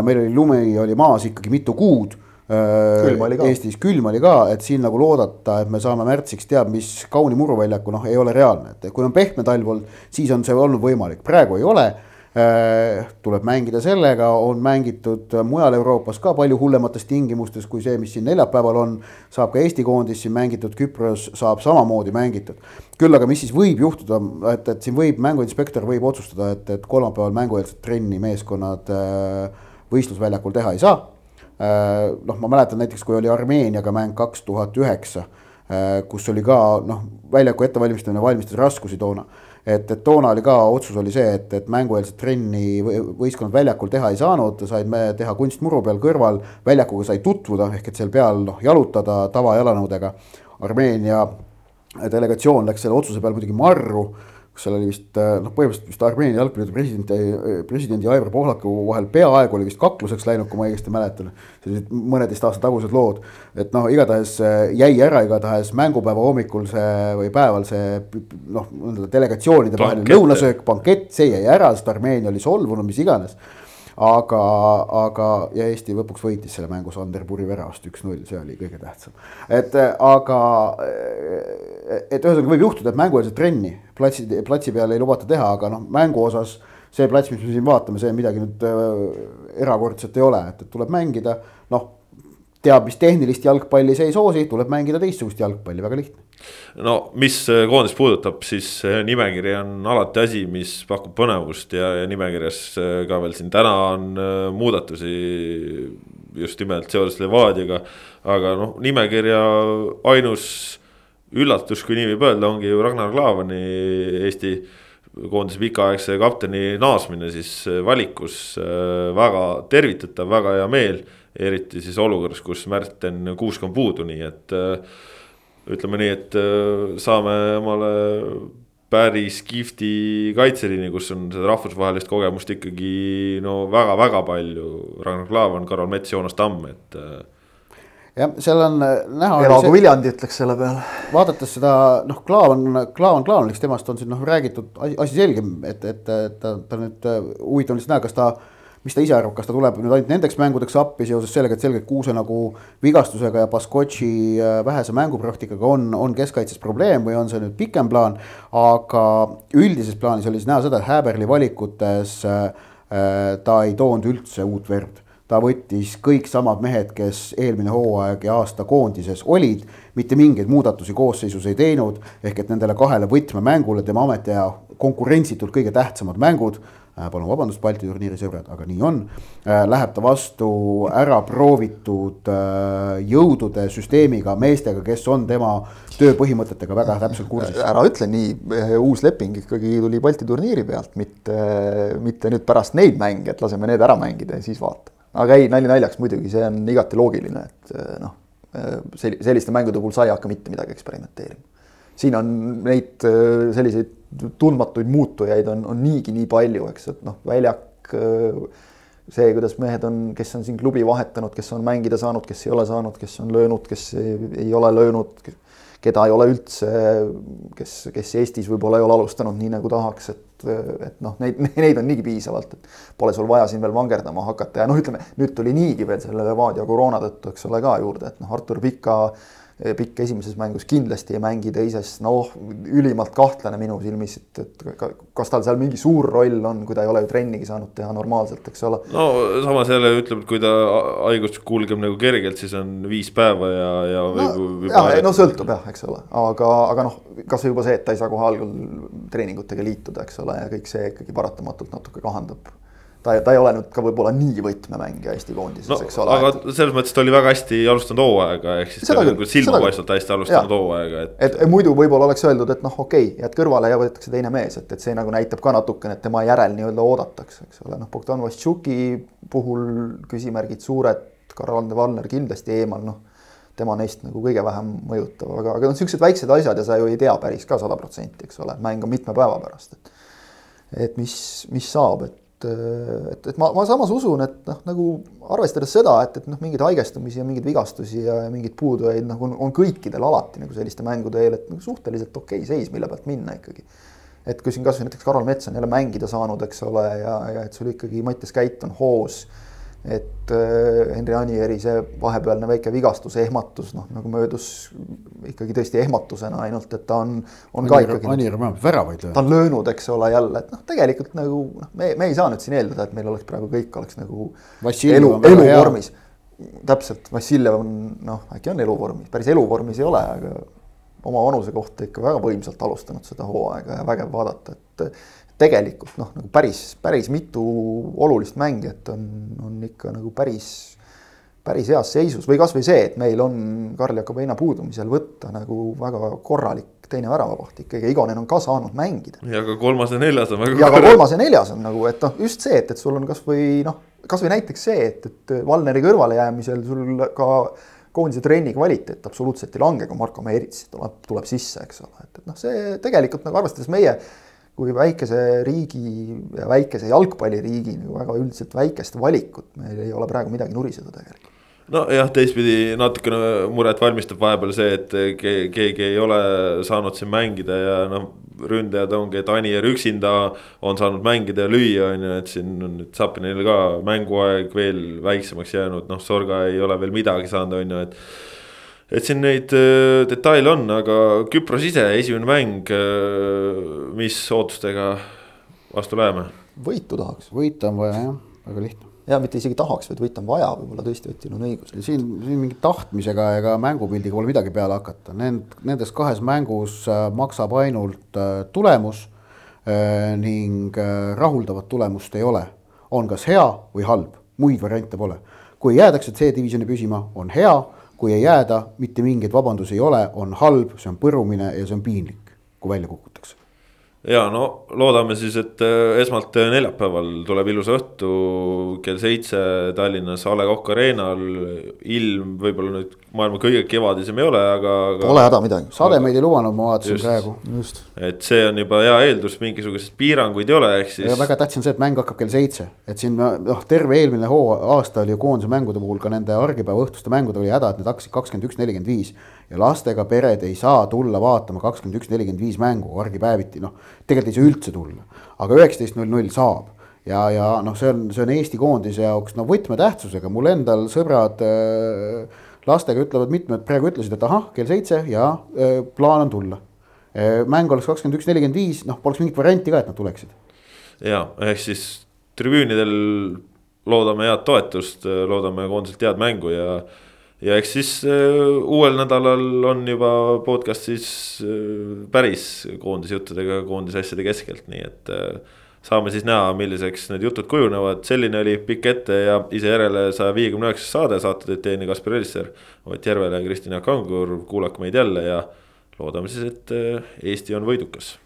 meil oli lumi oli maas ikkagi mitu kuud külm oli ka. Eestis külm oli ka, et siin nagu loodata, et me saame märtsiks teab mis kauni muruväljaku, noh, ei ole reaalne, et kui on pehme talv olnud, siis on see olnud võimalik, praegu ei ole. Tuleb mängida sellega, on mängitud mujal Euroopas ka palju hullemates tingimustes kui see, mis siin neljapäeval on. saab ka Eesti koondis siin mängitud, Küpros saab samamoodi mängitud. küll aga, mis siis võib juhtuda, et, et siin võib mänguinspektor võib otsustada, et, et kolmapäeval mängueelset trenni meeskonnad võistlusväljakul teha ei saa. Äh, noh, ma mäletan näiteks, kui oli Armeeniaga mäng kaks tuhat üheksa, äh, kus oli ka noh, väljaku ettevalmistamine valmistas raskusi toona. et, et toona oli ka otsus oli see, et, et mängueelset trenni võistkonnad väljakul teha ei saanud, said me teha kunstmuru peal kõrval, väljakuga sai tutvuda, ehk et seal peal noh, jalutada tavajalanõudega. Armeenia delegatsioon läks selle otsuse peale muidugi marru kus seal oli vist äh, noh, põhimõtteliselt vist Armeenia jalgpalliliidu presidendi, äh, presidendi Aivar Pohlaku vahel peaaegu oli vist kakluseks läinud, kui ma õigesti mäletan. sellised mõneteist aasta tagused lood, et noh, igatahes äh, jäi ära igatahes mängupäeva hommikul see või päeval see noh, delegatsioonide vaheline lõunasöök, bankett, see jäi ära, sest Armeenia oli solvunud, mis iganes aga, aga ja Eesti lõpuks võitis selle mängu Sander Puri väravast üks-null, see oli kõige tähtsam. et aga, et ühesõnaga võib juhtuda, et mängueelset trenni platsi, platsi peal ei lubata teha, aga noh, mängu osas see plats, mis me siin vaatame, see midagi nüüd äh, erakordset ei ole, et, et tuleb mängida, noh teab, mis tehnilist jalgpalli see ei soosi, tuleb mängida teistsugust jalgpalli, väga lihtne. no mis äh, koondist puudutab, siis äh, nimekiri on alati asi, mis pakub põnevust ja, ja nimekirjas äh, ka veel siin täna on muudatusi. just nimelt seoses Levadiaga, aga noh, nimekirja ainus üllatus, kui nii võib öelda, ongi ju Ragnar Klavani Eesti koondise pikaaegse kapteni naasmine siis valikus väga tervitatav, väga hea meel eriti siis olukorras, kus Märten Kuusk on puudu, nii et äh, ütleme nii, et äh, saame omale päris kihvti kaitseliini, kus on seda rahvusvahelist kogemust ikkagi no väga-väga palju. Ragnar Klavan, Karol Mets, Joonas Tamm, et. Äh, jah, seal on näha. elagu Viljandi ütleks selle peale. vaadates seda noh, Klaavan, Klaavan Klaavaniks, temast on siin noh räägitud asi selge, et, et, et ta, ta nüüd huvitav on lihtsalt näha, kas ta mis ta ise arvab, kas ta tuleb nüüd ainult nendeks mängudeks appi seoses sellega, et selgelt Kuuse nagu vigastusega ja Baskotši äh, vähese mängupraktikaga on, on keskkaitses probleem või on see nüüd pikem plaan. aga üldises plaanis oli siis näha seda, et Häberli valikutes äh, äh, ta ei toonud üldse uut verd ta võttis kõik samad mehed, kes eelmine hooaeg ja aasta koondises olid, mitte mingeid muudatusi koosseisus ei teinud, ehk et nendele kahele võtmemängule tema ametiaja konkurentsitult kõige tähtsamad mängud palun vabandust, Balti turniiri sõbrad, aga nii on. Äh, läheb ta vastu ära proovitud äh, jõudude süsteemiga, meestega, kes on tema tööpõhimõtetega väga täpselt kursis. ära ütle nii, uus leping ikkagi tuli Balti turniiri pealt, mitte, mitte nüüd pärast neid mänge, et laseme need ära mängida ja siis vaatame. aga ei, nali naljaks muidugi, see on igati loogiline, et noh, selliste mängude puhul sa ei hakka mitte midagi eksperimenteerima. Siin on neid selliseid tundmatuid muutujaid on, on niigi nii palju, eks, et noh, väljak, see, kuidas mehed on, kes on siin klubi vahetanud, kes on mängida saanud, kes ei ole saanud, kes on löönud, kes ei, ei ole löönud, keda ei ole üldse, kes, kes Eestis võib-olla ei ole alustanud nii nagu tahaks, et, et noh, neid, neid on niigi piisavalt, et pole sul vaja siin veel vangerdama hakata ja noh, ütleme nüüd tuli niigi veel selle Levadia koroona tõttu, eks ole, ka juurde, et noh, Artur Pika pikk esimeses mängus kindlasti ei mängi, teises noh, ülimalt kahtlane minu silmis, et, et kas tal seal mingi suur roll on, kui ta ei ole ju trennigi saanud teha normaalselt, eks ole. no samas jälle ütleb, et kui ta haigus kulgeb nagu kergelt, siis on viis päeva ja, ja no, jah, no sõltub jah, eks ole, aga, aga noh, kasvõi juba see, et ta ei saa kohe algul treeningutega liituda, eks ole, ja kõik see ikkagi paratamatult natuke kahandab ta, ta ei ole nüüd ka võib-olla nii võtmemängija Eesti koondises no,, eks ole. aga et... selles mõttes ta oli väga hästi alustanud hooaega, ehk siis seda ta nagu silmapaistvalt hästi alustanud hooaega, et. et muidu võib-olla oleks öeldud, et noh, okei okay,, jääd kõrvale ja võetakse teine mees, et, et see nagu näitab ka natukene, et tema järel nii-öelda oodatakse, eks ole, noh, Bogdan Vassiuki puhul küsimärgid suured, Karl-Ander Valner kindlasti eemal, noh tema neist nagu kõige vähem mõjutav, aga, aga noh, siuksed väiksed asjad ja sa ju ei tea päris ka sada protsenti, eks ole, mäng on mitme päeva pärast, et. et mis, mis saab, et et, et ma, ma samas usun, et noh, nagu arvestades seda, et, et noh, mingeid haigestumisi ja mingeid vigastusi ja, ja mingeid puudujaid nagu on, on kõikidel alati nagu selliste mängude eel, et nagu suhteliselt okei okay seis, mille pealt minna ikkagi. et kui siin kasvõi näiteks Karol Mets on jälle mängida saanud, eks ole, ja, ja et sul ikkagi Mattias Käit on hoos et äh, Henri Anieri see vahepealne väike vigastus, ehmatus, noh nagu möödus ikkagi tõesti ehmatusena ainult, et ta on, on ka ikkagi. Anier vähemalt väravaid ta on löönud, eks ole, jälle, et noh, tegelikult nagu noh, me, me ei saa nüüd siin eeldada, et meil oleks praegu kõik oleks nagu Vassiljev elu, eluvormis. täpselt, Vassiljev on noh, äkki on eluvormis, päris eluvormis ei ole, aga oma vanuse kohta ikka väga võimsalt alustanud seda hooaega ja vägev vaadata, et tegelikult noh, nagu päris, päris mitu olulist mängijat on, on ikka nagu päris, päris heas seisus või kasvõi see, et meil on Karl Jakob Heina puudumisel võtta nagu väga korralik teine väravavaht ikkagi, Igonen on ka saanud mängida. ja ka kolmas ja neljas on väga. ja ka kolmas ja neljas on nagu, et noh, just see, et, et sul on kasvõi noh, kasvõi näiteks see, et, et Valneri kõrvalejäämisel sul ka koondise trenni kvaliteet absoluutselt ei lange, kui Marko Meerits tuleb, tuleb sisse, eks ole, et, et noh, see tegelikult nagu arvestades meie kui väikese riigi väikese jalgpalliriigi nagu väga üldiselt väikest valikut, meil ei ole praegu midagi nuriseda tegelikult. Nojah, teistpidi natukene muret valmistab vahepeal see, et keegi ei ole saanud siin mängida ja noh, ründajad ongi, et Anier üksinda on saanud mängida ja lüüa, on ju, et siin on nüüd Zapinil ka mänguaeg veel väiksemaks jäänud, noh, Sorga ei ole veel midagi saanud, on ju, et et siin neid äh, detaile on, aga Küpros ise, esimene mäng, äh, mis ootustega vastu läheme? võitu tahaks. võita on vaja jah, väga lihtne. ja mitte isegi tahaks, vaid võita on vaja, võib-olla tõesti Otil on õigus. siin, siin mingi tahtmisega ega mängupildiga pole midagi peale hakata, nend-, nendes kahes mängus äh, maksab ainult tulemus ning rahuldavat tulemust ei ole. on kas hea või halb, muid variante pole. kui jäädakse C-divisjoni püsima, on hea kui ei jääda, mitte mingeid vabandusi ei ole, on halb, see on põrumine ja see on piinlik, kui välja kukutakse ja no loodame siis, et äh, esmalt äh, neljapäeval tuleb ilus õhtu kell seitse Tallinnas A Le Coq Arena'l. ilm võib-olla nüüd maailma kõige kevadisem ei ole, aga, aga. Pole häda midagi. sademeid ei lubanud, ma vaatasin praegu. et see on juba hea eeldus, mingisuguseid piiranguid ei ole, ehk siis. väga tähtis on see, et mäng hakkab kell seitse, et siin noh, terve eelmine hoo aasta oli ju koondise mängude puhul ka nende argipäeva õhtuste mängude oli häda, et need hakkasid kakskümmend üks, nelikümmend viis ja lastega pered ei saa tulla vaatama kakskümmend üks, nelikümmend viis mängu argipäeviti, noh. tegelikult ei saa üldse tulla, aga üheksateist null null saab ja, ja noh, see on, see on Eesti koondise jaoks no võtmetähtsusega, mul endal sõbrad äh, lastega ütlevad, mitmed praegu ütlesid, et ahah, kell seitse ja äh, plaan on tulla äh,. mäng oleks kakskümmend üks, nelikümmend viis, noh, poleks mingit varianti ka, et nad tuleksid. ja ehk siis tribüünidel loodame head toetust, loodame koondiselt head mängu ja ja eks siis äh, uuel nädalal on juba podcast'is äh, päris koondisjuttudega koondisasjade keskelt, nii et äh, saame siis näha, milliseks need jutud kujunevad, selline oli pikk ette ja ise järele saja viiekümne üheksas saade, saate teid teinud Kaspar Elisser, Ott Järvela ja Kristina Kangur, kuulake meid jälle ja loodame siis, et Eesti on võidukas